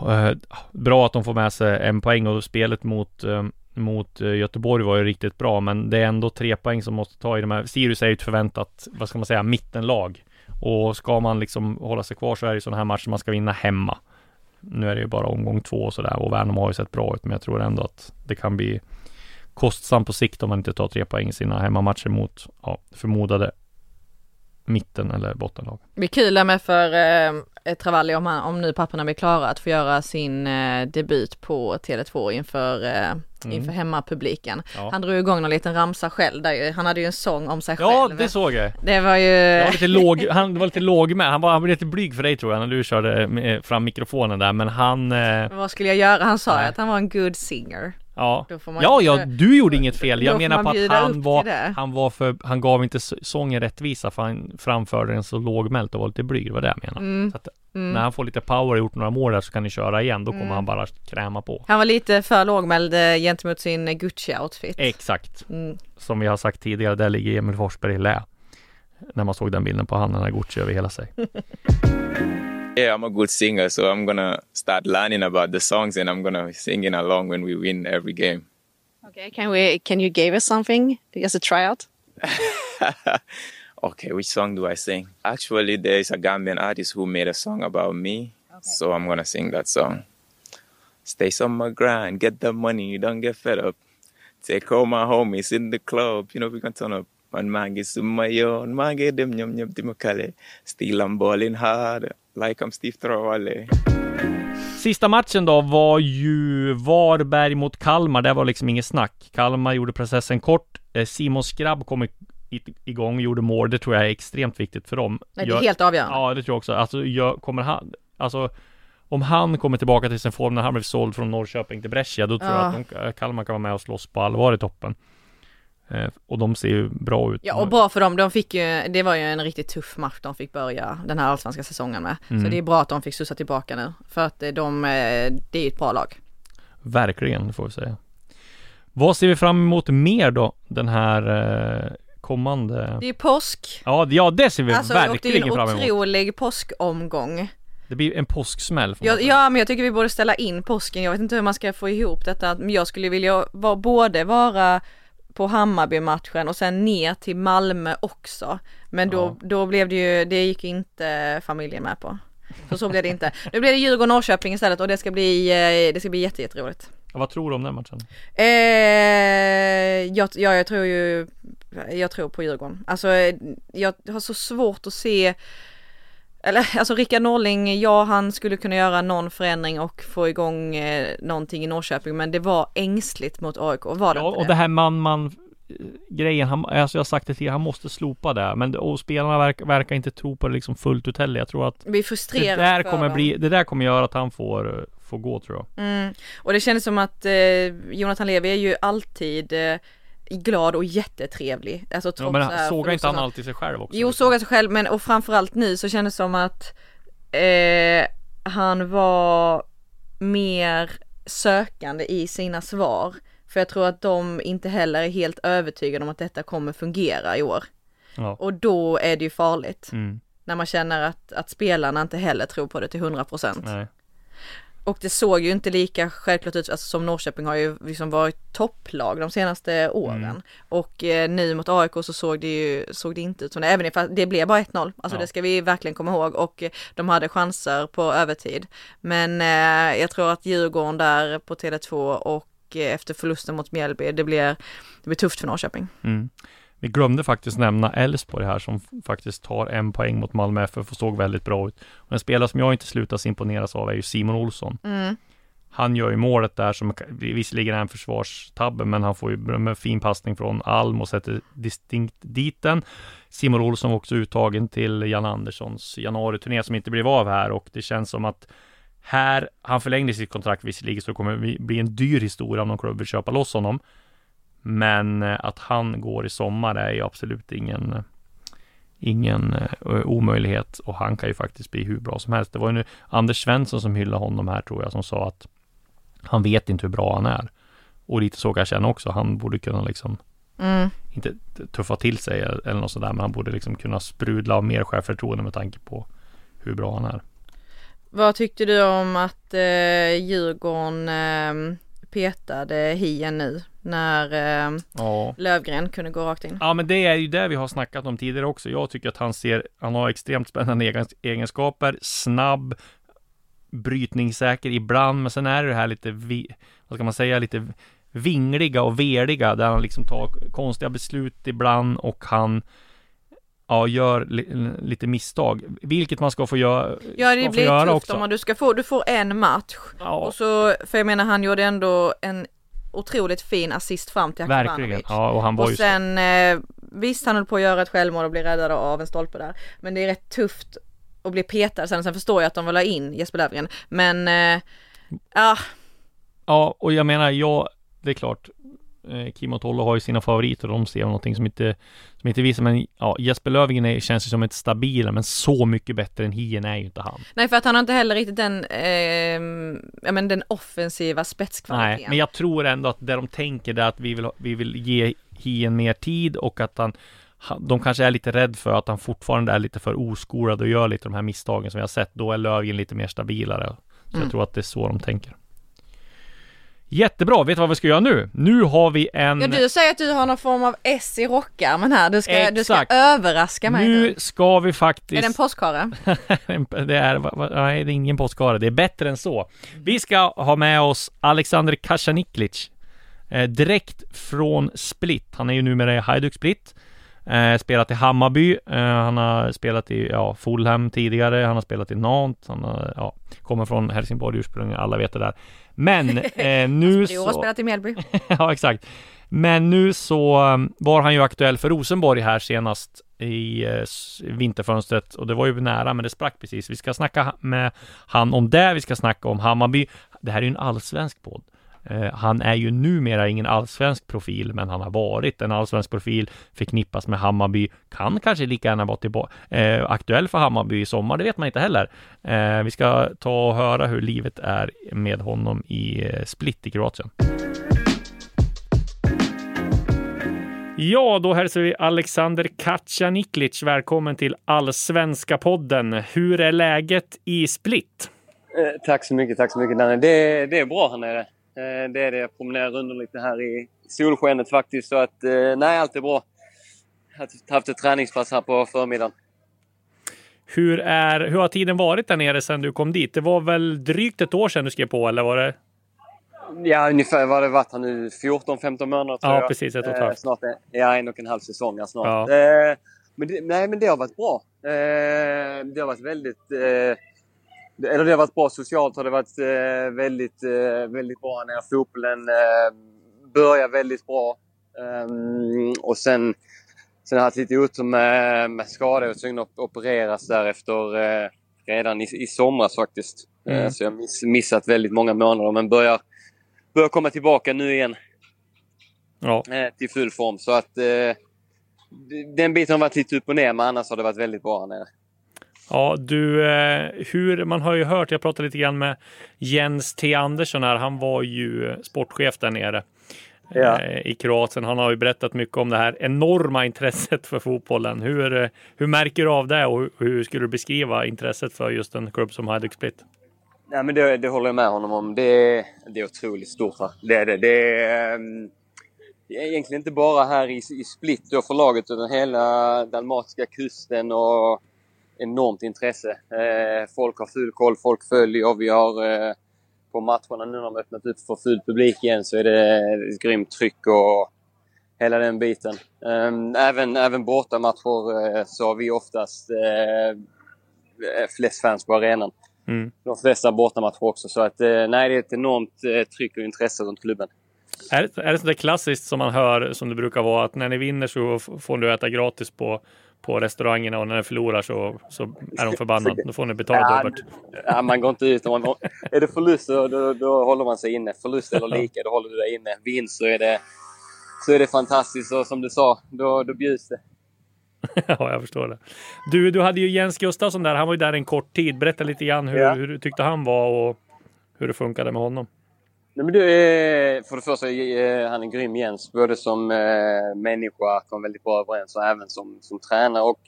Eh, bra att de får med sig en poäng och spelet mot eh, mot eh, Göteborg var ju riktigt bra men det är ändå tre poäng som måste ta i de här. Sirius är ju ett förväntat, vad ska man säga, mittenlag. Och ska man liksom hålla sig kvar så är det ju sådana här matcher man ska vinna hemma. Nu är det ju bara omgång två och sådär och Värnamo har ju sett bra ut men jag tror ändå att det kan bli kostsamt på sikt om man inte tar tre poäng i sina hemmamatcher mot ja, förmodade mitten eller bottenlag. Det blir kul med för eh, Travalli om, han, om nu papporna blir klara att få göra sin eh, debut på Tele2 inför, eh, inför hemmapubliken. Mm. Ja. Han drog igång någon liten ramsa själv där ju, han hade ju en sång om sig Ja, själv. det såg jag. Det var ju... Var lite låg, han var lite låg med. Han var, han blev lite blyg för dig tror jag när du körde fram mikrofonen där. Men han, eh, Vad skulle jag göra? Han sa Nej. att han var en good singer. Ja. Ja, ju- ja, du gjorde inget fel. Jag menar på att han var, han var för, han gav inte så- sången rättvisa för han framförde den så lågmält och var lite blyg. Det var det jag menade. Mm. Att, När han får lite power och gjort några mål där så kan ni köra igen. Då kommer Mm. han bara kräma på. Han var lite för lågmäld eh, gentemot sin Gucci-outfit. Exakt. Mm. Som vi har sagt tidigare, där ligger Emil Forsberg i lä. När man såg den bilden på han, den här Gucci över hela sig. Yeah, I'm a good singer, so I'm gonna start learning about the songs and I'm gonna singing along when we win every game. Okay, can we, can you give us something? Just a tryout? Okay, which song do I sing? Actually, there is a Gambian artist who made a song about me, so I'm gonna sing that song. Stay on my grind, get the money, You don't get fed up. Take all my homies in the club, you know we can turn up. Man man get some my own, man get them yum yum. Still I'm balling hard, like I'm Steve Trawale. Sista matchen då var ju Varberg mot Kalmar. Det var liksom inget snack. Kalmar gjorde processen kort. Eh, Simon Skrabb kom igång, gjorde mål. Det tror jag är extremt viktigt för dem. Nej, det är helt avgörande. Ja, det tror jag också. Alltså, gör, kommer han, alltså om han kommer tillbaka till sin form när han blev såld från Norrköping till Brescia, då tror Ja. jag att de, Kalmar kan vara med och slåss på allvar i toppen. Eh, och de ser ju bra ut. Ja och bra för dem, de fick ju, det var ju en riktigt tuff match de fick börja den här allsvenska säsongen med. Mm. Så det är bra att de fick studsa tillbaka nu, för att eh, de, eh, det är ju ett bra lag. Verkligen, får vi säga. Vad ser vi fram emot mer då, den här kommande? Det är påsk. Ja, ja det ser vi Alltså och det är verkligen en fram emot. otrolig påskomgång. Det blir en påsksmäll. Ja, ja men jag tycker vi borde ställa in påsken, jag vet inte hur man ska få ihop detta, men jag skulle vilja vara, både vara på Hammarby-matchen och sen ner till Malmö också. Men då, då blev det ju, det gick inte familjen med på. Så så blev det inte. Nu blir det Djurgården-Norrköping istället och det ska bli, eh, det ska bli jätte, jätteroligt. Ja, vad tror du om den matchen? Eh, jag, ja, jag tror ju, jag tror på Djurgården. Alltså jag har så svårt att se eller alltså Rickard Norling, ja han skulle kunna göra någon förändring och få igång eh, någonting i Norrköping men det var ängsligt mot AIK, var det Ja, inte och det här man-man grejen, han, alltså jag har sagt det till han måste slopa det. Men och spelarna verk, verkar inte tro på det liksom fullt ut heller. Jag tror att Det blir det där kommer dem. bli, det där kommer göra att han får, eh, får gå tror jag. Mm. Och det kändes som att eh, Jonathan Levi är ju alltid eh, glad och jättetrevlig. Alltså trots Ja, men här sågar inte han alltid sig själv också? Jo, sågar sig själv men och framförallt nu så kändes det som att eh, han var mer sökande i sina svar. För jag tror att de inte heller är helt övertygade om att detta kommer fungera i år. Ja. Och då är det ju farligt. Mm, När man känner att, att spelarna inte heller tror på det till 100%. nej. Och det såg ju inte lika självklart ut, alltså som Norrköping har ju liksom varit topplag de senaste åren. Mm. Och eh, nu mot AIK så såg det ju, såg det inte ut som det, även ifall det blev bara 1-0. Alltså Ja. det ska vi verkligen komma ihåg och eh, de hade chanser på övertid. Men eh, jag tror att Djurgården där på Tele2 och eh, efter förlusten mot Mjällby, det blir, det blir tufft för Norrköping. Mm. Vi glömde faktiskt nämna Elfsborg här som faktiskt tar en poäng mot Malmö FF och såg väldigt bra ut. Och en spelare som jag inte slutar imponeras av är ju Simon Olsson. Mm. Han gör ju målet där som visserligen är en försvarstabbe, men han får ju med fin passning från Alm och sätter distinkt dit den. Simon Olsson var också uttagen till Jan Anderssons januari-turné som inte blev av här och det känns som att Här, han förlängde sitt kontrakt visserligen så det kommer bli en dyr historia om någon klubb vill köpa loss honom. Men eh, att han går i sommar är ju absolut ingen ingen uh, omöjlighet och han kan ju faktiskt bli hur bra som helst. Det var ju nu Anders Svensson som hyllade honom här tror jag som sa att han vet inte hur bra han är. Och lite så kan jag känna också. Han borde kunna liksom mm. inte tuffa till sig eller något sådär, men han borde liksom kunna sprudla av mer självförtroende med tanke på hur bra han är. Vad tyckte du om att eh, Djurgården eh, petade Hien nu när eh, ja. Lövgren kunde gå rakt in? Ja, men det är ju det vi har snackat om tidigare också. Jag tycker att han ser, han har extremt spännande egenskaper, snabb, brytningssäker ibland, men sen är det här lite, vad ska man säga, lite vingliga och veliga där han liksom tar konstiga beslut ibland och han ja, gör li lite misstag, vilket man ska få göra. Ja, det blir tufft också. om du ska få, du får en match ja. och så, för jag menar han gjorde ändå en otroligt fin assist fram till Verkligen, ja och han var och ju sen eh, visst han höll på att göra ett självmål och bli räddad av en stolpe där, men det är rätt tufft att bli petad sen, sen förstår jag att de vill ha in Jesper Löfgren, men eh, ja. Ja, och jag menar, jag, det är klart, Kim och Tolle har ju sina favoriter och de ser någonting som inte, som inte visar, men ja, Jesper Löfgren är, känns ju som ett stabilare, men så mycket bättre än Hien är ju inte han. Nej, för att han har inte heller riktigt den, eh, ja men den offensiva spetskvaliteten. Nej, men jag tror ändå att det de tänker är att vi vill, vi vill ge Hien mer tid och att han de kanske är lite rädd för att han fortfarande är lite för oskolad och gör lite de här misstagen som vi har sett. Då är Löfgren lite mer stabilare. Så mm. jag tror att det är så de tänker. Jättebra, vet du vad vi ska göra nu? Nu har vi en... Ja du säger att du har någon form av S i rockärmen här, du ska, du ska överraska mig nu. Nu ska vi faktiskt... Är det en påskhare? det är, nej det är ingen påskhare, det är bättre än så. Vi ska ha med oss Alexander Kasaniklic eh, direkt från Split. Han är ju numera i Hajduk Split. Eh, spelat i Hammarby, eh, han har spelat i ja, Fulham tidigare, han har spelat i Nantes, han har, ja, kommer från Helsingborg ursprungligen, alla vet det där. Men eh, nu så... har spelat i Mjällby. ja, exakt. Men nu så um, var han ju aktuell för Rosenborg här senast i eh, vinterfönstret och det var ju nära men det sprack precis. Vi ska snacka med han om det, vi ska snacka om Hammarby. Det här är ju en allsvensk podd. Eh, han är ju numera ingen allsvensk profil, men han har varit en allsvensk profil, förknippas med Hammarby, kan kanske lika gärna vara tillbaka, eh, aktuell för Hammarby i sommar, det vet man inte heller. Eh, vi ska ta och höra hur livet är med honom i eh, Split i Kroatien. Ja, då hälsar vi Alexander Kacaniklic välkommen till Allsvenska podden. Hur är läget i Split? Eh, tack så mycket, tack så mycket Danne. Det, det är bra här nere. Eh, det är det. Jag promenerar runt lite här i solskenet faktiskt. Så att eh, nej, allt är bra. Jag har haft ett träningspass här på förmiddagen. Hur, är, hur har tiden varit där nere sedan du kom dit? Det var väl drygt ett år sedan du skrev på, eller var det? Ja, ungefär vad det varit här nu. 14-15 månader tror ja, jag. precis. Ett och ett halvt. Eh, snart, ja, en och en halv säsong här snart. Ja. Eh, men det, nej, men det har varit bra. Eh, det har varit väldigt eh, eller det har varit bra socialt har det varit eh, väldigt, eh, väldigt bra när fotbollen eh, börjar väldigt bra. Um, och sen, sen har jag haft lite otur med, med skada och tvungen att opereras därefter eh, redan i, i somras faktiskt. Mm. så jag har miss, missat väldigt många månader men börjar, börjar komma tillbaka nu igen. Ja. Till full form. Så att den biten har varit lite upp och ner men annars har det varit väldigt bra här nere. Ja, du, eh, hur, man har ju hört, jag pratade lite grann med Jens T Andersson här, han var ju sportchef där nere ja. Eh, i Kroatien. Han har ju berättat mycket om det här enorma intresset för fotbollen. Hur, eh, hur märker du av det och hur, skulle du beskriva intresset för just en klubb som Hajduk Split? Ja, men det, det, håller jag med honom om. Det, det är otroligt stort. Va? Det är det. Det är, um, egentligen inte bara här i, i Split då för laget utan hela dalmatiska kusten och enormt intresse. Eh, folk har full koll, folk följer. Vi har eh, på matcherna nu när de öppnat upp för full publik igen så är det ett grymt tryck och hela den biten. Ehm, även, även bortamatcher eh, så har vi oftast flest fans på arenan. Mm. De flesta bortamatcher också. Så att nej, det är ett enormt tryck och intresse runt klubben. Är det, är det sånt där klassiskt som man hör som det brukar vara att när ni vinner så får du äta gratis på på restaurangerna och när de förlorar så, så är de förbannade. Då får ni betala Ja, dubbelt. Ja, man går inte ut. Om man, är det förlust då, då, då håller man sig inne. Förlust eller lika, då håller du dig inne. Vinst så är det, så är det fantastiskt. Och som du sa, då, då bjuds det. ja, jag förstår det. Du, du hade ju Jens Gustafsson där. Han var ju där en kort tid. Berätta lite grann hur, Ja. hur du tyckte han var och hur det funkade med honom. Nej, men du, eh, för det första, eh, han är grym Jens. Både som eh, människa, kom väldigt bra överens och även som, som tränare. Och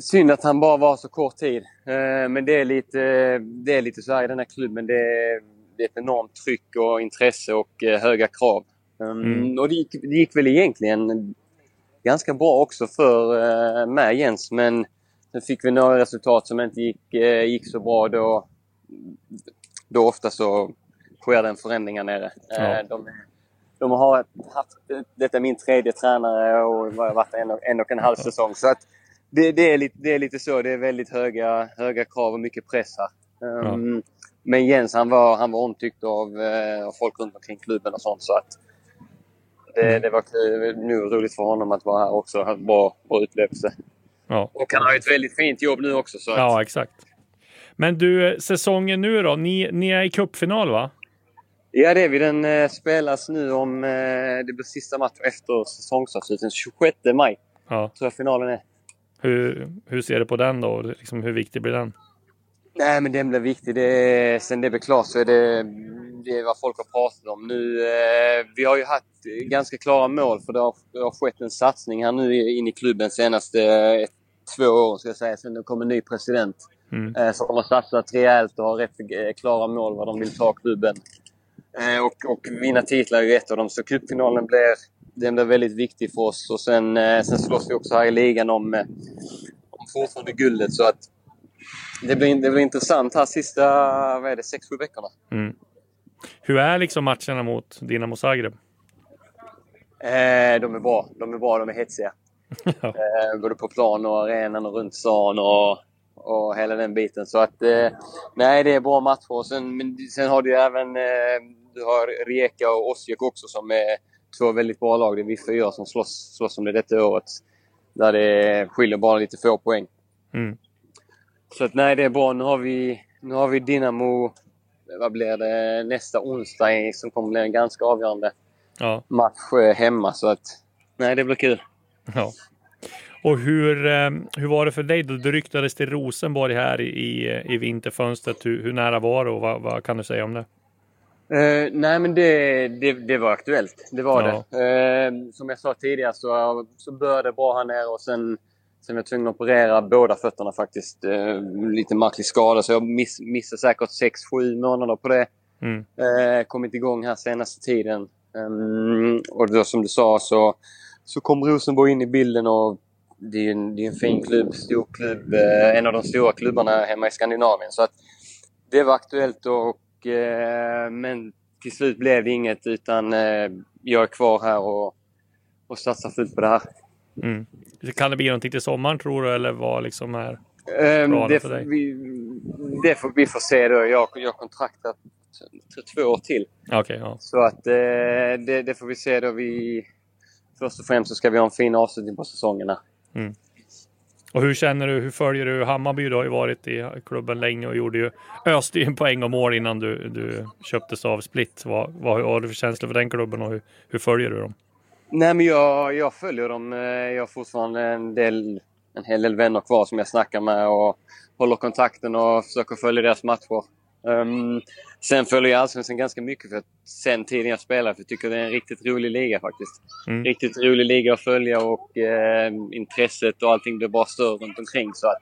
synd att han bara var så kort tid. Men det är lite, det är lite så här i den här klubben. Det är, det är ett enormt tryck och intresse och höga krav. Um, Mm. Och det gick, det gick väl egentligen ganska bra också för med Jens. Men sen fick vi några resultat som inte gick, gick så bra. Då, då ofta så sker det en förändring här nere. Ja. Eh, De, de har haft, detta är min tredje tränare och har varit en och, en och en halv säsong. Så att det, det, är lite, det är lite så. Det är väldigt höga, höga krav och mycket press här. Um, Men Jens han var, han var omtyckt av, eh, av folk runt omkring klubben och sånt. Så att det, det var kul, nu roligt för honom att vara här också. Ha Bra, bra upplevelse. Ja. Och han har ju ett väldigt fint jobb nu också. Så att, Ja, exakt. Men du, säsongen nu då? Ni, ni är i cupfinal va? Ja, det är vi. Den eh, spelas nu om... Eh, det blir sista matchen efter säsongsavslutningen. 26 maj Ja. tror jag finalen är. Hur, hur ser du på den då? Liksom, hur viktig blir den? Nej, men den blir viktig. Det sen det blir klart så är det, det är vad folk har pratat om. Nu, eh, vi har ju haft ganska klara mål för det har, det har skett en satsning här nu in i klubben senaste eh, två åren ska jag säga. Sen det kom en ny president. Mm. Eh, så de har satsat rejält och har rätt klara mål vad de vill ta klubben. Eh, och, och vinna titlar är ju ett av dem. Så cupfinalen blir, den blir väldigt viktig för oss. Och sen, eh, sen slåss vi också här i ligan om, eh, om fortfarande guldet. Så att det blir, det blir intressant här sista, vad är det, 6-7 veckorna. Mm. Hur är liksom matcherna mot Dinamo Zagreb? Eh, de är bra. De är bra, de är hetsiga. Eh, både på plan och arenan och runt stan och, och hela den biten. Så att, eh, nej det är bra matcher. Sen, men sen har du ju även eh, du har Rijeka och Osijek också som är två väldigt bra lag. Det är vi fyra som slåss, slåss om det detta året. Där det skiljer bara lite få poäng. Mm. Så att, nej, det är bra. Nu har vi, nu har vi Dinamo, vad blir det, nästa onsdag som kommer bli en ganska avgörande Ja. match eh, hemma. Så att, nej, det blir kul. ja. Och hur, eh, hur var det för dig då? Du ryktades till Rosenborg här i, i, i vinterfönstret. Hur, hur nära var det och vad, vad kan du säga om det? Eh, nej, men det, det, det var aktuellt. Det var Ja. det. Eh, som jag sa tidigare så, så började det bra här nere och sen, sen var jag tvungen att operera båda fötterna faktiskt. Eh, lite märklig skada så jag miss, missade säkert 6-7 månader på det. Mm. Eh, kommit igång här senaste tiden. Ehm, och då som du sa så, så kom Rosenborg in i bilden och det är en, det är en fin klubb, stor klubb. En av de stora klubbarna hemma i Skandinavien. Så att det var aktuellt och eh, men till slut blev det inget utan eh, jag är kvar här och, och satsar fullt på det här. Mm. Kan det bli någonting till sommaren tror du eller vad liksom är? Ehm, Planen det, för dig? vi, det får vi får se då. Jag jag har kontraktat två år till. Okej, ja. Så att eh, det, det får vi se då. Vi, först och främst så ska vi ha en fin avslutning på säsongerna. Och hur känner du, hur följer du Hammarby? Du har ju varit i klubben länge och gjorde ju, öste ju en poäng och mål innan du, du köptes av Split. Vad, vad har du för känslor för den klubben och hur, hur följer du dem? Nej men jag, jag följer dem. Eh, jag har fortfarande en, del, en hel del vänner kvar som jag snackar med och håller kontakten och försöker följa deras matcher. Um, sen följer jag Allsvenskan ganska mycket för att sen tiden jag spelar för jag tycker det är en riktigt rolig liga faktiskt. Mm. Riktigt rolig liga att följa och eh, intresset och allting blir bara större runt omkring. Så att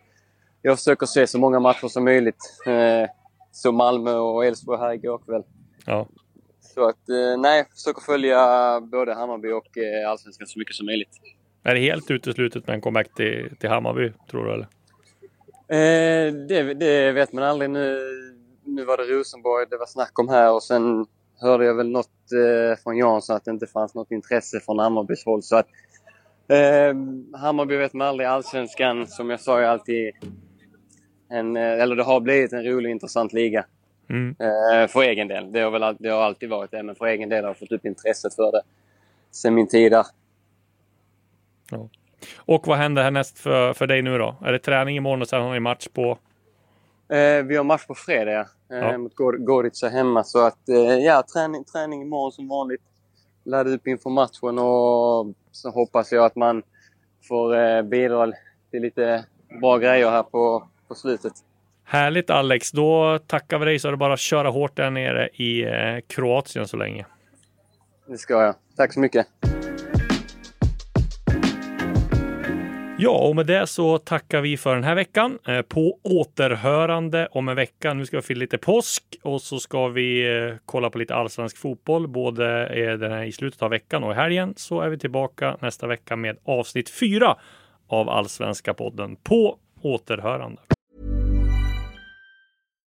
jag försöker se så många matcher som möjligt. Eh, så Malmö och Elfsborg här igår kväll. Ja. Så att eh, nej, jag försöker följa både Hammarby och eh, Allsvenskan så mycket som möjligt. Är det helt uteslutet med en comeback till, till Hammarby, tror du? Eller? Eh, det, det vet man aldrig. Nu, nu var det Rosenborg det var snack om här och sen hörde jag väl något eh, från Jansson att det inte fanns något intresse från Hammarbys håll. Så att, eh, Hammarby vet man aldrig. Allsvenskan, som jag sa, är alltid en, eh, eller det har blivit en rolig intressant liga. Mm. Eh, för egen del. Det har, väl, det har alltid varit det, men för egen del har jag fått upp intresset för det sen min tid där. Och vad händer härnäst för, för dig nu då? Är det träning imorgon och sen har ni match på? Eh, vi har match på fredag eh, ja. mot Gorica hemma. Så att eh, ja, träning, träning imorgon som vanligt. Ladda upp inför matchen och så hoppas jag att man får bidra till lite bra grejer här på, på slutet. Härligt Alex! Då tackar vi dig så är det bara att köra hårt där nere i Kroatien så länge. Det ska jag. Tack så mycket! Ja, och med det så tackar vi för den här veckan. Eh, på återhörande om en vecka. Nu ska vi fira lite påsk och så ska vi eh, kolla på lite allsvensk fotboll, både i slutet av veckan och i helgen. Så är vi tillbaka nästa vecka med avsnitt fyra av Allsvenska podden. På återhörande.